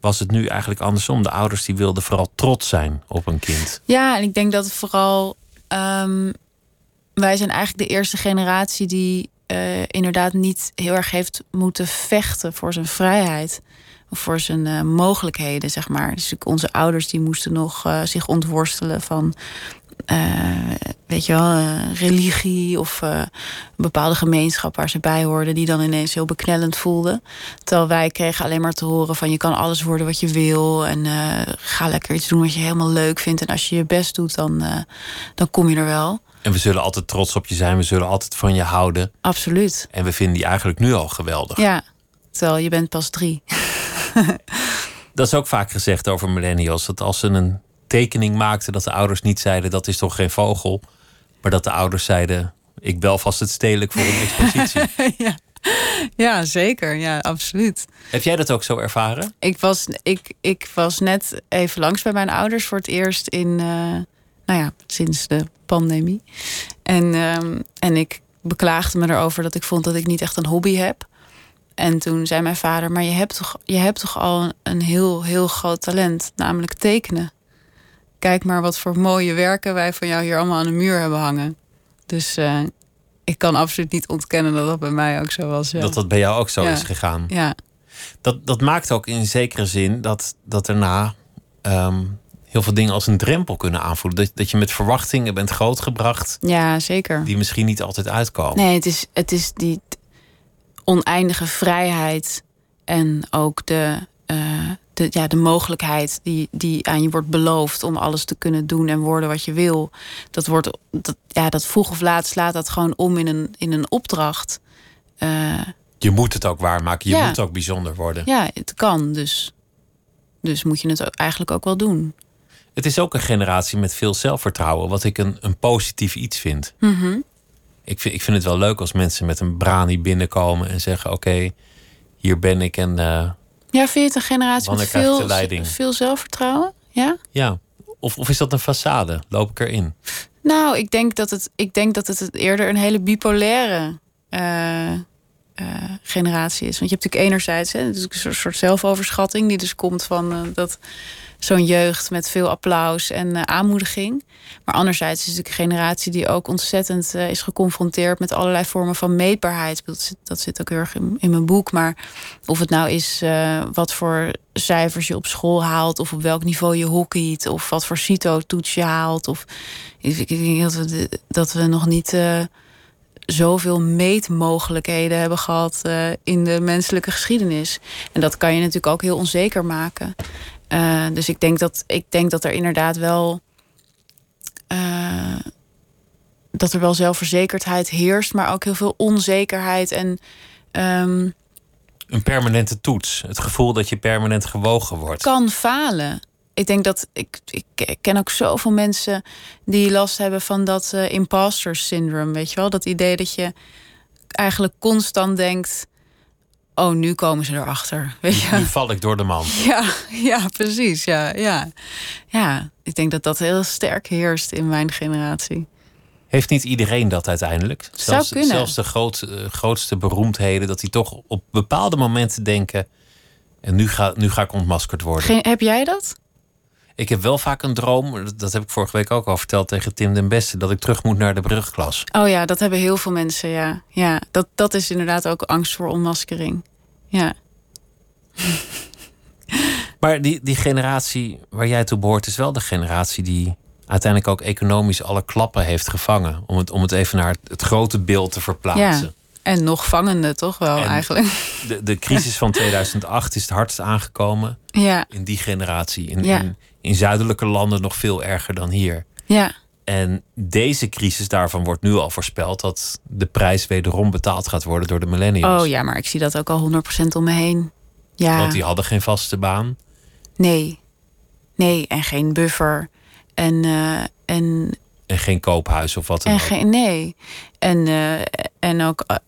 was het nu eigenlijk andersom. De ouders die wilden vooral trots zijn op een kind. Ja, en ik denk dat vooral. ehm, wij zijn eigenlijk de eerste generatie die eh, inderdaad niet heel erg heeft moeten vechten voor zijn vrijheid. Of voor zijn eh, mogelijkheden, zeg maar. Dus onze ouders die moesten nog eh, zich ontworstelen van. eh, weet je wel, religie of een bepaalde gemeenschap waar ze bij hoorden, die dan ineens heel beknellend voelden. Terwijl wij kregen alleen maar te horen van je kan alles worden wat je wil en ga lekker iets doen wat je helemaal leuk vindt. En als je je best doet, dan, dan kom je er wel. En we zullen altijd trots op je zijn, we zullen altijd van je houden. Absoluut. En we vinden die eigenlijk nu al geweldig. Ja, terwijl je bent pas drie. Dat is ook vaak gezegd over millennials. Dat als ze een tekening maakten, dat de ouders niet zeiden dat is toch geen vogel. Maar dat de ouders zeiden, ik bel vast het stedelijk voor een expositie. ja. ja, zeker. Ja, absoluut. Heb jij dat ook zo ervaren? Ik was, ik, ik was net even langs bij mijn ouders voor het eerst in, eh, nou ja, sinds de pandemie. En, ehm, en ik beklaagde me erover dat ik vond dat ik niet echt een hobby heb. En toen zei mijn vader, maar je hebt toch, je hebt toch al een heel, heel groot talent, namelijk tekenen. Kijk maar wat voor mooie werken wij van jou hier allemaal aan de muur hebben hangen. Dus eh, ik kan absoluut niet ontkennen dat dat bij mij ook zo was. Ja. Dat dat bij jou ook zo Ja. is gegaan. ja. Dat, dat maakt ook in zekere zin dat, dat daarna ehm, heel veel dingen als een drempel kunnen aanvoelen. Dat, dat je met verwachtingen bent grootgebracht ja, zeker. die misschien niet altijd uitkomen. Nee, het is, het is die oneindige vrijheid en ook de, eh, de, ja, de mogelijkheid die, die aan je wordt beloofd om alles te kunnen doen en worden wat je wil. Dat, wordt, dat, ja, dat vroeg of laat slaat dat gewoon om in een, in een opdracht. Eh, Je moet het ook waarmaken. Je Ja. moet ook bijzonder worden. ja, het kan dus. Dus moet je het ook- eigenlijk ook wel doen. Het is ook een generatie met veel zelfvertrouwen, wat ik een, een positief iets vind. Ik, vind ik vind het wel leuk als mensen met een brani binnenkomen en zeggen: Oké, hier ben ik en eh, Ja, vind je het een generatie met veel, veel zelfvertrouwen? Ja? Ja. Of, of is dat een façade? Loop ik erin? Nou, ik denk dat het, ik denk dat het eerder een hele bipolaire eh, eh, generatie is. Want je hebt natuurlijk enerzijds hè, dus een soort- zelfoverschatting, die dus komt van dat zo'n jeugd met veel applaus en eh, aanmoediging. Maar anderzijds is het natuurlijk een generatie die ook ontzettend eh, is geconfronteerd met allerlei vormen van meetbaarheid. Dat zit, dat zit ook heel erg in, mijn boek. Maar of het nou is eh, wat voor cijfers je op school haalt, of op welk niveau je hockeyt, of wat voor CITO-toets je haalt. Of ik denk dat we, dat we nog niet zoveel meetmogelijkheden hebben gehad eh, in de menselijke geschiedenis. En dat kan je natuurlijk ook heel onzeker maken. Eh, dus ik denk, dat, ik denk dat er inderdaad wel. eh, dat er wel zelfverzekerdheid heerst, maar ook heel veel onzekerheid en. ehm, Een permanente toets. Het gevoel dat je permanent gewogen wordt. kan falen. Ik denk dat ik, ik ken ook zoveel mensen die last hebben van dat eh, imposter syndrome. Weet je wel? Dat idee dat je eigenlijk constant denkt: Oh, nu komen ze erachter. Weet je? Nu val ik door de man. Ja, ja, precies. Ja, ja. ja, ik denk dat dat heel sterk heerst in mijn generatie. Heeft niet iedereen dat uiteindelijk? Zelfs, kunnen. zelfs de groot, eh, grootste beroemdheden, dat die toch op bepaalde momenten denken. En nu ga, nu ga ik ontmaskerd worden. Geen, heb jij dat? Ik heb wel vaak een droom, dat- heb ik vorige week ook al verteld tegen Tim den Beste, dat ik terug moet naar de brugklas. Oh ja, dat hebben heel veel mensen. Ja, ja dat, dat is inderdaad ook angst voor onmaskering. Ja. Maar die, die generatie waar jij toe behoort, is wel de generatie die uiteindelijk ook economisch alle klappen heeft gevangen. Om het, om het even naar het, het grote beeld te verplaatsen. ja. En nog vangende, toch wel En- eigenlijk. De, de crisis van 2008 is het hardst aangekomen Ja, in die generatie. In, Ja. in, in zuidelijke landen nog veel erger dan hier. ja. En deze crisis daarvan wordt nu al voorspeld dat de prijs wederom betaald gaat worden door de millennials. Oh ja, maar ik zie dat ook al 100% om me heen. Ja, Want die hadden geen vaste baan. nee. Nee, en geen buffer. En, eh, en, En geen koophuis of wat dan en ook. geen. Nee. En, eh, en ook. eh,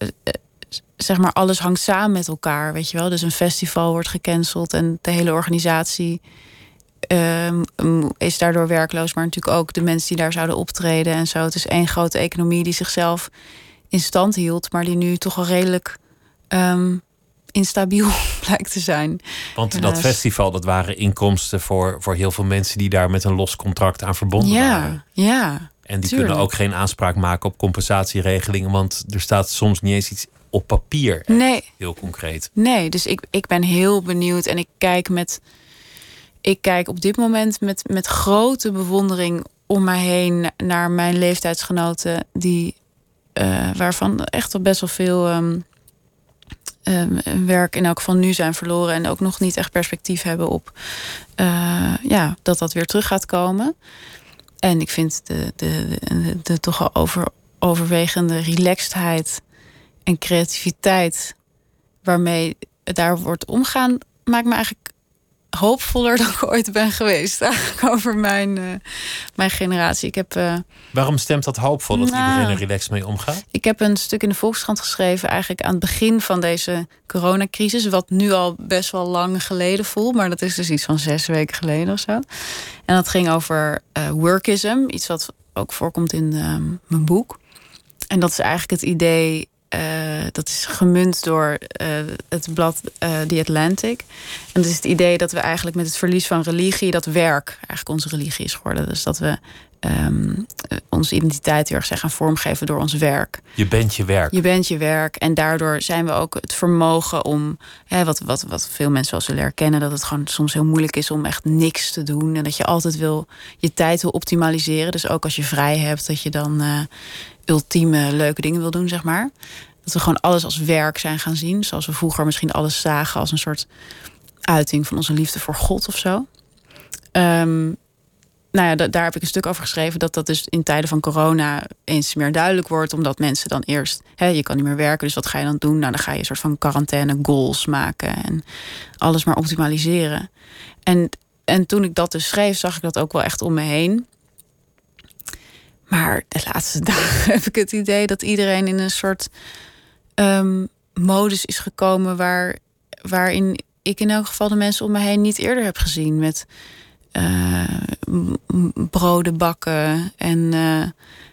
zeg maar, alles hangt samen met elkaar, weet je wel. Dus een festival wordt gecanceld en de hele organisatie ehm, is daardoor werkloos. Maar natuurlijk ook de mensen die daar zouden optreden en zo. Het is één grote economie die zichzelf in stand hield, maar die nu toch al redelijk ehm, instabiel blijkt te zijn. Want dat festival, dat waren inkomsten voor, voor heel veel mensen die daar met een los contract aan verbonden waren. Ja, ja. En die tuurlijk. kunnen ook geen aanspraak maken op compensatieregelingen, want er staat soms niet eens iets op papier. Nee, Heel concreet. Nee, dus ik, ik ben heel benieuwd en ik kijk met. Ik kijk op dit moment met, met grote bewondering om mij heen naar mijn leeftijdsgenoten, die, eh, waarvan echt al best wel veel ehm, ehm, werk in elk geval nu zijn verloren en ook nog niet echt perspectief hebben op eh, ja, dat dat weer terug gaat komen. En ik vind de, de, de, toch al over, overwegende relaxedheid en creativiteit waarmee daar wordt omgaan, maakt me eigenlijk hoopvoller dan ik ooit ben geweest. Eigenlijk over mijn, eh, mijn generatie. Ik heb, eh, Waarom stemt dat hoopvol dat Nou. iedereen er relaxed mee omgaat? ik heb een stuk in de Volkskrant geschreven, eigenlijk aan het begin van deze coronacrisis, wat nu al best wel lang geleden voelt, maar dat is dus iets van zes weken geleden of zo. En dat ging over eh, workism, iets wat ook voorkomt in ehm, mijn boek. En dat is eigenlijk het idee, eh, dat is gemunt door eh, het blad eh, The Atlantic. En dat is het idee dat we eigenlijk met het verlies van religie, dat werk eigenlijk onze religie is geworden. Dus dat we ehm, eh, onze identiteit heel erg zijn gaan vormgeven door ons werk. Je bent je werk. Je bent je werk en daardoor zijn we ook het vermogen om, hè, wat, wat, wat veel mensen wel zullen herkennen, dat het gewoon soms heel moeilijk is om echt niks te doen. En dat je altijd wil, je tijd wil optimaliseren. Dus ook als je vrij hebt, dat je dan ultieme leuke dingen wil doen, zeg maar. Dat we gewoon alles als werk zijn gaan zien. Zoals we vroeger misschien alles zagen als een soort uiting van onze liefde voor God of zo. Ehm, nou ja, da- daar heb ik een stuk over geschreven dat dat dus in tijden van corona eens meer duidelijk wordt, omdat mensen dan eerst, hè, je kan niet meer werken, dus wat ga je dan doen? Nou, dan ga je een soort van quarantaine goals maken en alles maar optimaliseren. En, en toen ik dat dus schreef, zag ik dat ook wel echt om me heen. Maar de laatste dagen heb ik het idee dat iedereen in een soort ehm, modus is gekomen waar, waarin ik in elk geval de mensen om me heen niet eerder heb gezien. Met uh, broden bakken en uh,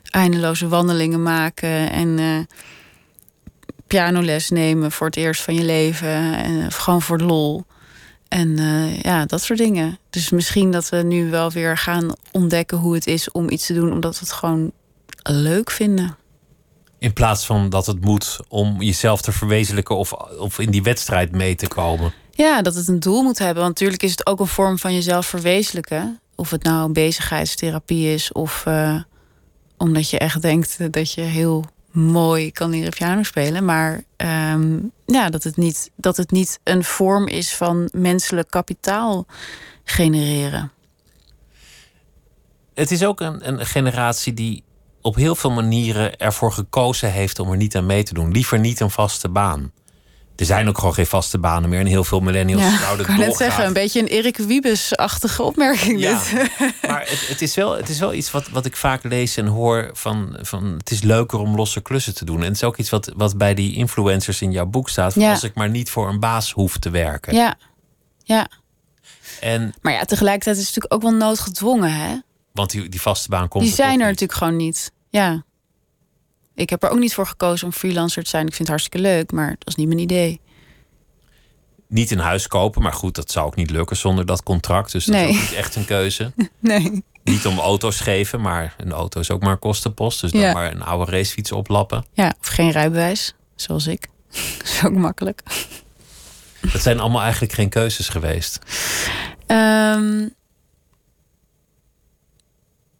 eindeloze wandelingen maken en uh, pianoles nemen voor het eerst van je leven. En gewoon voor lol. En ja, dat soort dingen. Dus misschien dat we nu wel weer gaan ontdekken hoe het is om iets te doen, omdat we het gewoon leuk vinden. In plaats van dat het moet om jezelf te verwezenlijken of, of in die wedstrijd mee te komen. Ja, dat het een doel moet hebben. Want natuurlijk is het ook een vorm van jezelf verwezenlijken. Of het nou een bezigheidstherapie is of uh, omdat je echt denkt dat je heel mooi kan leren piano spelen. Maar um, ja, dat het, niet, dat het niet een vorm is van menselijk kapitaal genereren. Het is ook een, een generatie die op heel veel manieren ervoor gekozen heeft om er niet aan mee te doen. Liever niet een vaste baan. Er zijn ook gewoon geen vaste banen meer. En heel veel millennials ja, zouden Ik kan net zeggen, een beetje een Erik Wiebes-achtige opmerking ja, dit. Maar het, het, is wel, het is wel iets wat, wat ik vaak lees en hoor van, van... het is leuker om losse klussen te doen. En het is ook iets wat, wat bij die influencers in jouw boek staat. Ja. Als ik maar niet voor een baas hoef te werken. Ja, ja. En, maar ja, tegelijkertijd is het natuurlijk ook wel noodgedwongen, hè? Want die, die vaste baan komt Die zijn er niet. natuurlijk gewoon niet. Ja. Ik heb er ook niet voor gekozen om freelancer te zijn. Ik vind het hartstikke leuk, maar dat is niet mijn idee. Niet een huis kopen, maar goed, dat zou ook niet lukken zonder dat contract. Dus dat nee. is ook niet echt een keuze. Nee. Niet om auto's geven, maar een auto is ook maar kostenpost. Dus dan Ja. maar een oude racefiets oplappen. Ja, of geen rijbewijs, zoals ik. Dat is ook makkelijk. Dat zijn allemaal eigenlijk geen keuzes geweest. Ehm,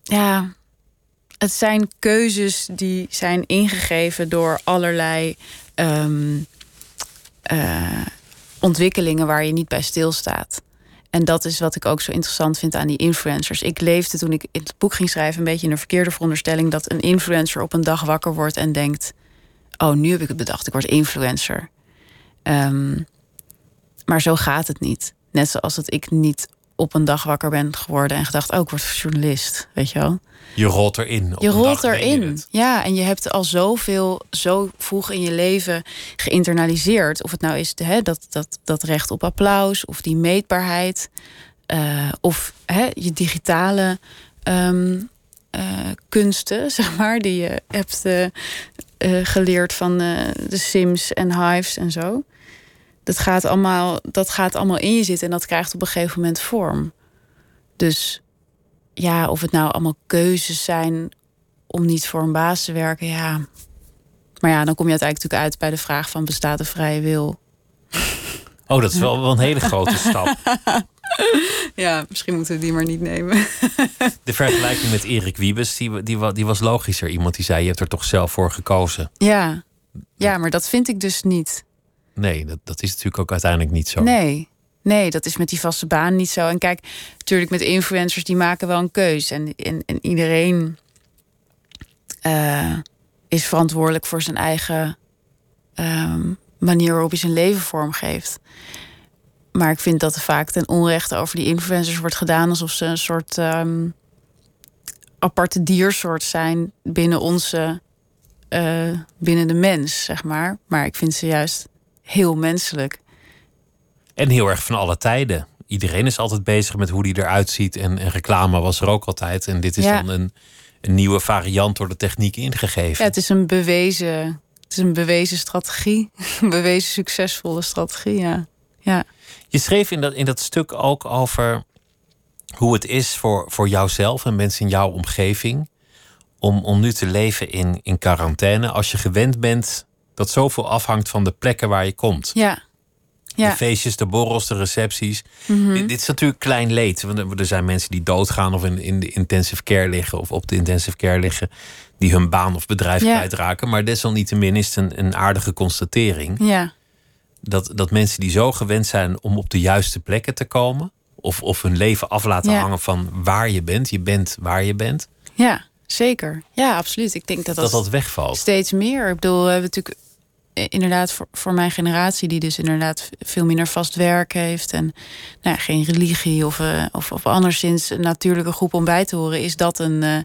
ja, het zijn keuzes die zijn ingegeven door allerlei ehm, eh, ontwikkelingen waar je niet bij stilstaat. En dat is wat ik ook zo interessant vind aan die influencers. Ik leefde toen ik het boek ging schrijven een beetje in een verkeerde veronderstelling dat een influencer op een dag wakker wordt en denkt: Oh, nu heb ik het bedacht, ik word influencer. Ehm, maar zo gaat het niet. Net zoals dat ik niet op een dag wakker ben geworden en gedacht: Oh, ik word journalist. Weet je wel? Je rolt erin. Op Je rolt je erin. Ja, en je hebt al zoveel, zo vroeg in je leven geïnternaliseerd. Of het nou is hè, dat, dat, dat recht op applaus, of die meetbaarheid, eh, of hè, je digitale ehm, eh, kunsten, zeg maar, die je hebt eh, geleerd van de Sims en Hives en zo. Dat gaat, allemaal, dat gaat allemaal in je zitten en dat krijgt op een gegeven moment vorm. Dus ja, of het nou allemaal keuzes zijn om niet voor een baas te werken, ja. Maar ja, dan kom je uiteindelijk natuurlijk uit bij de vraag van bestaat er vrije wil? Oh, dat is wel, wel een hele grote stap. Ja, misschien moeten we die maar niet nemen. De vergelijking met Erik Wiebes, die, die, die was logischer. Iemand die zei, je hebt er toch zelf voor gekozen. Ja, ja maar dat vind ik dus niet. Nee, dat, dat is natuurlijk ook uiteindelijk niet zo. Nee. Nee, dat is met die vaste baan niet zo. En kijk, natuurlijk met influencers, die maken wel een keus. En, en, en iedereen eh, is verantwoordelijk voor zijn eigen ehm, manier waarop hij zijn leven vormgeeft. Maar ik vind dat er vaak ten onrechte over die influencers wordt gedaan alsof ze een soort ehm, aparte diersoort zijn binnen onze, eh, binnen de mens, zeg maar. Maar ik vind ze juist heel menselijk. En heel erg van alle tijden. Iedereen is altijd bezig met hoe die eruit ziet. En, en reclame was er ook altijd. En dit is Ja. dan een, een nieuwe variant door de techniek ingegeven. Ja, het is een bewezen, het is een bewezen strategie. Een bewezen succesvolle strategie, ja. Ja, Je schreef in dat, in dat stuk ook over hoe het is voor, voor jouzelf en mensen in jouw omgeving. Om, om nu te leven in, in quarantaine. Als je gewend bent dat zoveel afhangt van de plekken waar je komt. ja. Ja, Mhm. De feestjes, de borrels, de recepties. dit, dit is natuurlijk klein leed. Want er- zijn mensen die doodgaan of in, in de intensive care liggen of op de intensive care liggen. Die hun baan of bedrijf Ja. kwijtraken. Maar desalniettemin is het een, een aardige constatering. ja, Dat, dat mensen die zo gewend zijn om op de juiste plekken te komen. Of, of hun leven af laten Ja. hangen van waar je bent. Je bent waar je bent. ja, zeker. Ja, absoluut. Ik denk dat dat, Dat dat wegvalt. steeds meer. Ik bedoel, we hebben natuurlijk inderdaad voor, voor mijn generatie, die dus inderdaad veel minder vast werk heeft en nou ja, geen religie of, eh, of, of anderszins een natuurlijke groep om bij te horen, is dat een, eh,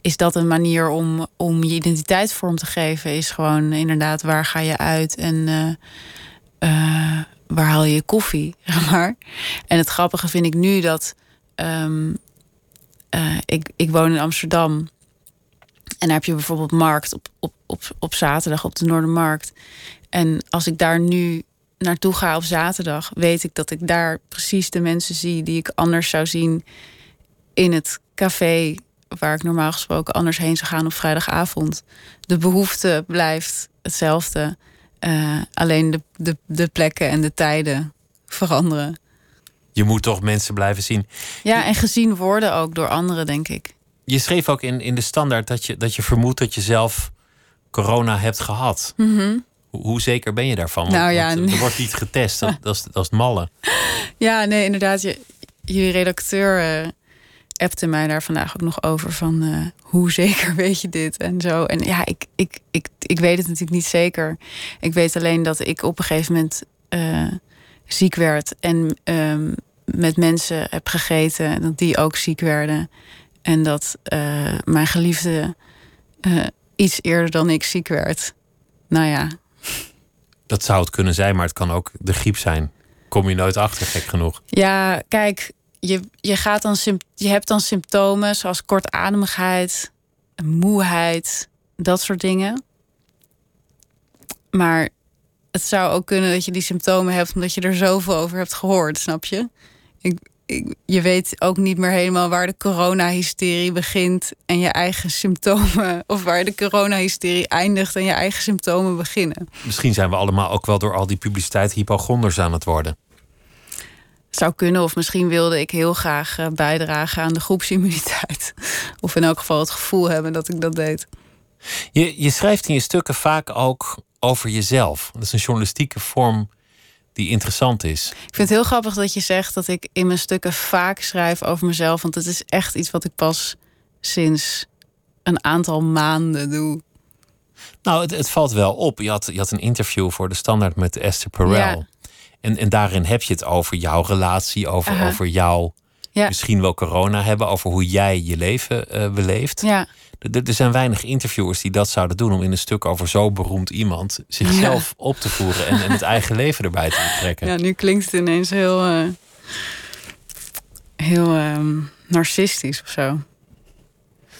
is dat een manier om, om je identiteit vorm te geven? Is gewoon inderdaad waar ga je uit en eh, eh, waar haal je koffie? Maar. En het grappige vind ik nu dat ehm, eh, ik, ik woon in Amsterdam. En daar heb je bijvoorbeeld markt op, op, op, op zaterdag op de Noordermarkt. En als ik daar nu naartoe ga op zaterdag, weet ik dat ik daar precies de mensen zie die ik anders zou zien in het café waar ik normaal gesproken anders heen zou gaan op vrijdagavond. De behoefte blijft hetzelfde. Uh, alleen de, de, de plekken en de tijden veranderen. Je moet toch mensen blijven zien. Ja, en gezien worden ook door anderen, denk ik. Je schreef ook in, in de standaard dat je, dat je vermoedt dat je zelf corona hebt gehad. Mm hoe, hoe, zeker ben je daarvan? Nou ja, er wordt niet getest, dat, dat, is, dat is het malle. Ja, nee, inderdaad. Je, jullie redacteur uh, appte mij daar vandaag ook nog over van uh, hoe zeker weet je dit en zo. En ja, ik, ik, ik, ik weet het natuurlijk niet zeker. Ik weet alleen dat ik op een gegeven moment uh, ziek werd en um, met mensen heb gegeten dat die ook ziek werden. En dat uh, mijn geliefde iets eerder dan ik ziek werd. Nou ja. Dat zou het kunnen zijn, maar het kan ook de griep zijn. Kom je nooit achter, gek genoeg. Ja, kijk, je, je, gaat dan, je hebt dan symptomen zoals kortademigheid, moeheid, dat soort dingen. Maar het zou ook kunnen dat je die symptomen hebt omdat je er zoveel over hebt gehoord, snap je? Ik, je weet ook niet meer helemaal waar de coronahysterie begint en je eigen symptomen, of waar de coronahysterie eindigt en je eigen symptomen beginnen. Misschien zijn we allemaal ook wel door al die publiciteit hypochonders aan het worden zou kunnen. Of misschien wilde ik heel graag eh, bijdragen aan de groepsimmuniteit. Of in elk geval het gevoel hebben dat ik dat deed. Je, je schrijft in je stukken vaak ook over jezelf. Dat is een journalistieke vorm die interessant is. Ik vind het heel grappig dat je zegt dat ik in mijn stukken vaak schrijf over mezelf. Want het is echt iets wat ik pas sinds een aantal maanden doe. Nou, het, het valt wel op. Je had, je had een interview voor de Standaard met Esther Perel. Ja. En, en daarin heb je het over jouw relatie, over, over jouw misschien wel corona hebben, over hoe jij je leven uh, beleeft. Ja. Er, zijn weinig interviewers die dat zouden doen om in een stuk over zo beroemd iemand zichzelf op te voeren en, en, het eigen leven erbij te betrekken. Ja, nu klinkt het ineens heel, uh, heel uh, narcistisch of zo.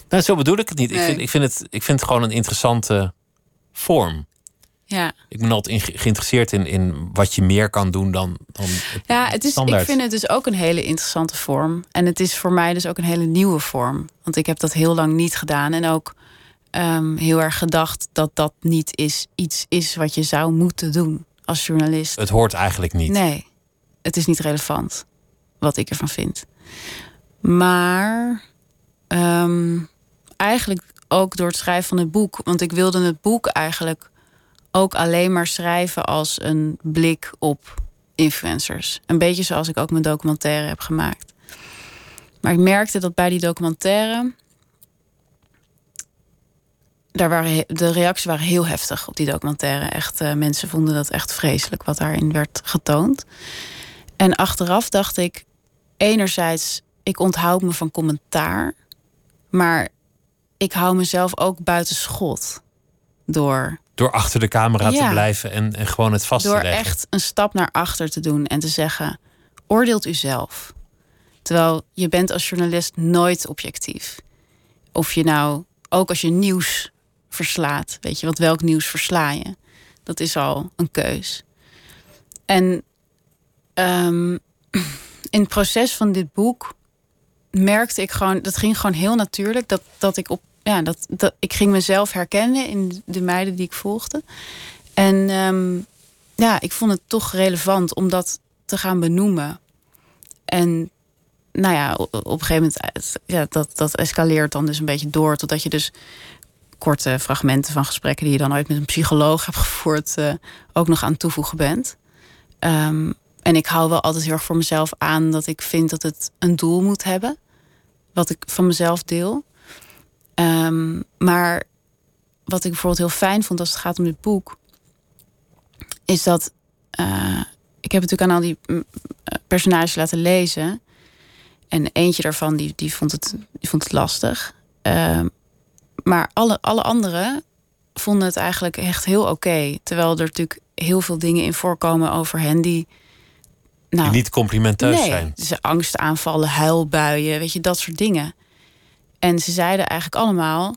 Nou, zo bedoel ik het niet. Ik, vind, ik, vind het, ik vind het gewoon een interessante vorm. Ja. Ik ben altijd geïnteresseerd in, in wat je meer kan doen dan, dan het Ja, het is, standaard. ik vind het dus ook een hele interessante vorm. En het is voor mij dus ook een hele nieuwe vorm. Want ik heb dat heel lang niet gedaan. En ook um, heel erg gedacht dat dat niet is, iets is wat je zou moeten doen als journalist. Het hoort eigenlijk niet. Nee, het is niet relevant wat ik ervan vind. Maar um, eigenlijk ook door het schrijven van het boek. Want ik wilde het boek eigenlijk ook alleen maar schrijven als een blik op influencers. Een beetje zoals ik ook mijn documentaire heb gemaakt. Maar ik merkte dat bij die documentaire. Daar waren, de reacties waren heel heftig op die documentaire. Echt, uh, mensen vonden dat echt vreselijk wat daarin werd getoond. En achteraf dacht ik, enerzijds, ik onthoud me van commentaar. Maar ik hou mezelf ook buiten schot door door achter de camera te blijven en, en gewoon het vast door te leggen. Door echt een stap naar achter te doen en te zeggen: oordeelt u zelf. Terwijl je bent als journalist nooit objectief. Of je nou, ook als je nieuws verslaat, weet je, want welk nieuws versla je? Dat is al een keus. En um, in het proces van dit boek merkte ik gewoon, dat ging gewoon heel natuurlijk, dat, dat ik op ja, dat, dat, ik ging mezelf herkennen in de meiden die ik volgde. En um, ja, ik vond het toch relevant om dat te gaan benoemen. En nou ja, op, een gegeven moment, ja, dat, dat escaleert dan dus een beetje door. Totdat je dus korte fragmenten van gesprekken die je dan ooit met een psycholoog hebt gevoerd, uh, ook nog aan toevoegen bent. Um, en ik hou wel altijd heel erg voor mezelf aan dat ik vind dat het een doel moet hebben. Wat ik van mezelf deel. Um, maar wat ik bijvoorbeeld heel fijn vond als het gaat om dit boek, is dat uh, ik heb natuurlijk aan al die mm, eh, personages laten lezen. En eentje daarvan die, die, vond, het, die vond het lastig. Uh, maar alle, alle anderen vonden het eigenlijk echt heel oké. Okay, terwijl er natuurlijk heel veel dingen in voorkomen over hen die. Nou, Die niet complimenteus nee, zijn. Dus angstaanvallen, huilbuien, weet je, dat soort dingen. En ze zeiden eigenlijk allemaal...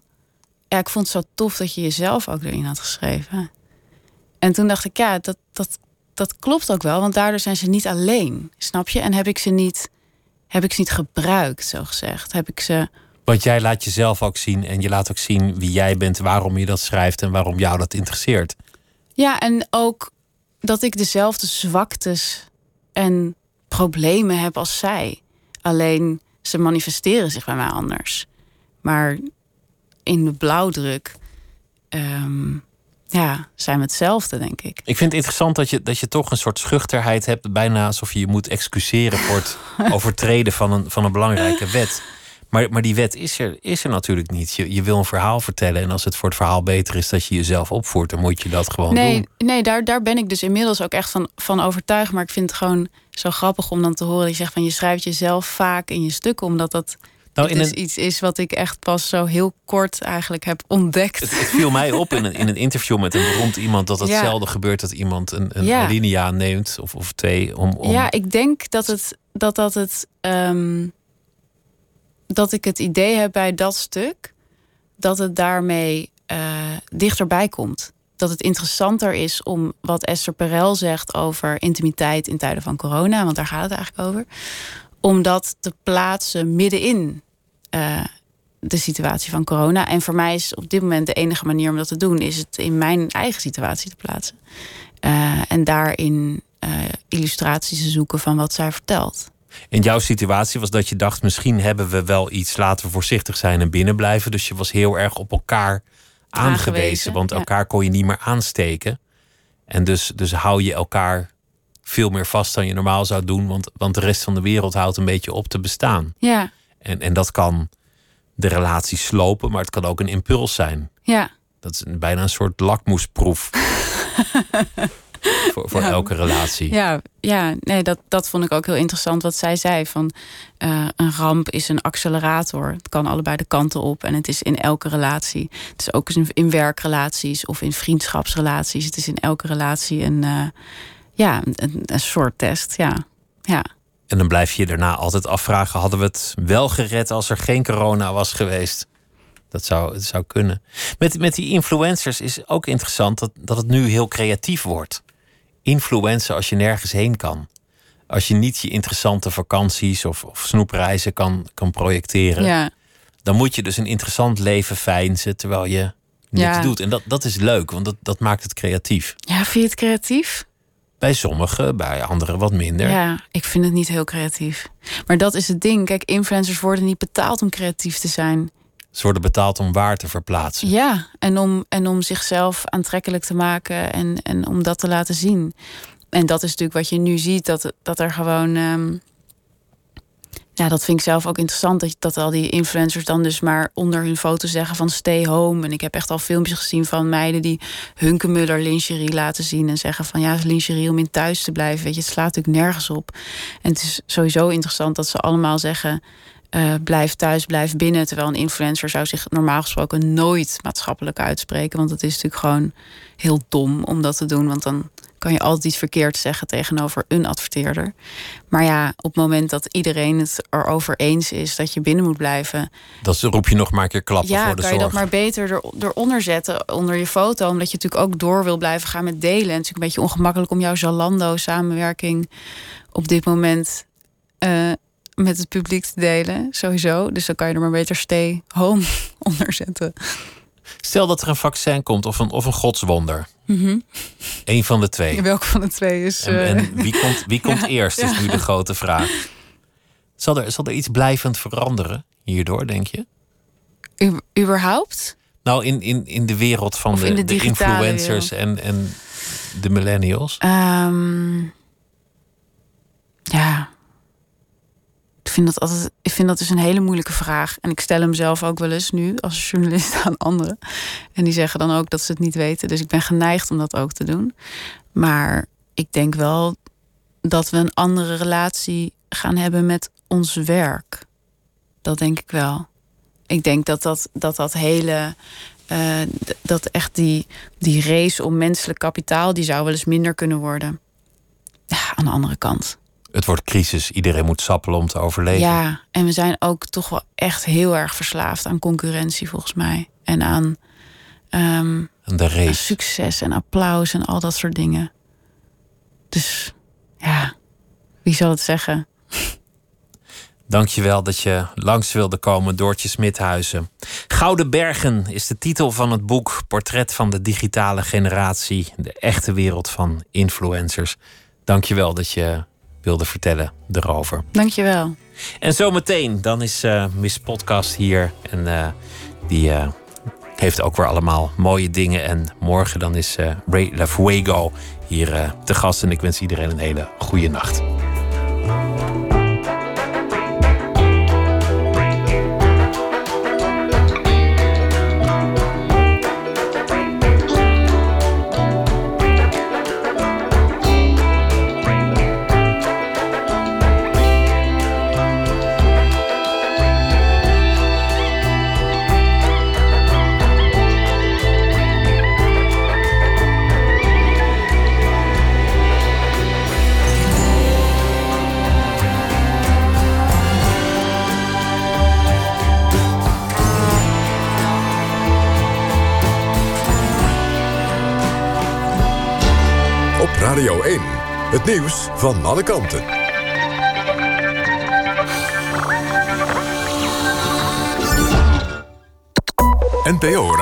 Ja, ik vond het zo tof dat je jezelf ook erin had geschreven. En toen dacht ik, ja, dat, dat, dat klopt ook wel. Want daardoor zijn ze niet alleen, snap je? En heb ik ze niet, heb ik ze niet gebruikt, zo gezegd. Heb ik ze... Want jij laat jezelf ook zien en je laat ook zien wie jij bent, waarom je dat schrijft en waarom jou dat interesseert. Ja, en ook dat ik dezelfde zwaktes en problemen heb als zij. Alleen ze manifesteren zich bij mij anders. Maar in de blauwdruk ehm, ja, zijn we hetzelfde, denk ik. Ik vind het interessant dat je, dat je toch een soort schuchterheid hebt, bijna alsof je je moet excuseren voor het overtreden van een, van een belangrijke wet. Maar, maar die wet is er, is er natuurlijk niet. Je, je wil een verhaal vertellen en als het voor het verhaal beter is dat je jezelf opvoert, dan moet je dat gewoon Nee, doen. nee daar, daar ben ik dus inmiddels ook echt van, van overtuigd. Maar ik vind het gewoon zo grappig om dan te horen. dat Je zegt van je schrijft jezelf vaak in je stukken, omdat dat Nou, in dus een- iets is wat ik echt pas zo heel kort eigenlijk heb ontdekt. Het, het viel mij op in een, in een interview met een beroemd iemand dat het Ja. zelden gebeurt dat iemand een, een Ja. alinea neemt of, of twee om, om Ja, ik denk dat het dat dat het ehm, dat ik het idee heb bij dat stuk dat het daarmee eh, dichterbij komt. Dat het interessanter is om wat Esther Perel zegt over intimiteit in tijden van corona, want daar gaat het eigenlijk over, om dat te plaatsen middenin eh, de situatie van corona. En voor mij is op dit moment de enige manier om dat te doen, is het in mijn eigen situatie te plaatsen. Eh, en daarin eh, illustraties te zoeken van wat zij vertelt. In jouw situatie was dat je dacht, misschien hebben we wel iets, laten we voorzichtig zijn en binnen blijven. Dus je was heel erg op elkaar aangewezen, Aangewezen, want ja. elkaar kon je niet meer aansteken. En dus, dus hou je elkaar veel meer vast dan je normaal zou doen, want, want de rest van de wereld houdt een beetje op te bestaan. Ja, En, en dat kan de relatie slopen, maar het kan ook een impuls zijn. ja, Dat is een, bijna een soort lakmoesproef voor, voor Ja. elke relatie. ja, ja. Nee, dat, dat vond ik ook heel interessant wat zij zei. Van eh, een ramp is een accelerator. Het kan allebei de kanten op en het is in elke relatie. Het is ook in, in werkrelaties of in vriendschapsrelaties. Het is in elke relatie een, eh, ja, een, een soort test. Ja, ja. En dan blijf je je daarna altijd afvragen: hadden we het wel gered als er geen corona was geweest? Dat zou, het zou kunnen. Met, met die influencers is ook interessant dat, dat het nu heel creatief wordt. Influencer als je nergens heen kan. Als je niet je interessante vakanties of, of snoepreizen kan, kan projecteren, ja. dan moet je dus een interessant leven feinzen terwijl je niks Ja. doet. En dat, dat is leuk, want dat, dat maakt het creatief. ja vind je het creatief? Bij sommigen, bij anderen wat minder. Ja, ik vind het niet heel creatief. Maar dat is het ding. Kijk, influencers worden niet betaald om creatief te zijn. Ze worden betaald om waar te verplaatsen. Ja, en om, en om zichzelf aantrekkelijk te maken en, en om dat te laten zien. En dat is natuurlijk wat je nu ziet, dat, dat er gewoon. ehm, ja, dat vind ik zelf ook interessant. Dat, dat al die influencers dan dus maar onder hun foto zeggen van stay home. En ik heb echt al filmpjes gezien van meiden die Hunkemuller lingerie laten zien. En zeggen van ja, lingerie om in thuis te blijven. Weet je, het slaat natuurlijk nergens op. En het is sowieso interessant dat ze allemaal zeggen. Eh, blijf thuis, blijf binnen. Terwijl een influencer zou zich normaal gesproken nooit maatschappelijk uitspreken. Want het is natuurlijk gewoon heel dom om dat te doen. Want dan kan je altijd iets verkeerd zeggen tegenover een adverteerder. Maar ja, op het moment dat iedereen het erover eens is dat je binnen moet blijven. Dat roep je nog maar een keer klappen Ja, voor de kan je zorg. dat maar beter er, eronder zetten, onder je foto. Omdat je natuurlijk ook door wil blijven gaan met delen. En het is natuurlijk een beetje ongemakkelijk om jouw Zalando-samenwerking op dit moment eh, met het publiek te delen. Sowieso. Dus dan kan je er maar beter stay home onder zetten. Stel dat er een vaccin komt of een, of een godswonder. Mhm. Eén van de twee. Welke van de twee is. En, eh, en wie komt, wie komt Ja, eerst, is ja. nu de grote vraag. Zal er, zal er iets blijvend veranderen hierdoor, denk je? u- überhaupt? Nou, in, in, in de wereld van de, in de influencers en, en de millennials. Ehm, ja. Ik vind, dat altijd, ik vind dat dus een hele moeilijke vraag. En ik stel hem zelf ook wel eens nu als journalist aan anderen. En die zeggen dan ook dat ze het niet weten. Dus ik ben geneigd om dat ook te doen. Maar ik denk wel dat we een andere relatie gaan hebben met ons werk. Dat denk ik wel. Ik denk dat dat, dat, dat hele eh, dat echt die, die race om menselijk kapitaal, die zou wel eens minder kunnen worden. Ja, aan de andere kant. Het wordt crisis. Iedereen moet sappelen om te overleven. Ja, en we zijn ook toch wel echt heel erg verslaafd aan concurrentie, volgens mij. En aan, ehm, En de aan race. succes en applaus en al dat soort dingen. Dus ja, wie zal het zeggen? Dankjewel dat je langs wilde komen, Doortje Smithuizen. Gouden Bergen is de titel van het boek Portret van de digitale generatie. De echte wereld van influencers. Dankjewel dat je wilde vertellen erover. Dankjewel. En zometeen, dan is eh, Miss Podcast hier. En eh, die eh, heeft ook weer allemaal mooie dingen. En morgen dan is Ray Lafuego hier eh, te gast. En ik wens iedereen een hele goede nacht. Radio 1. Het nieuws van alle kanten. NPO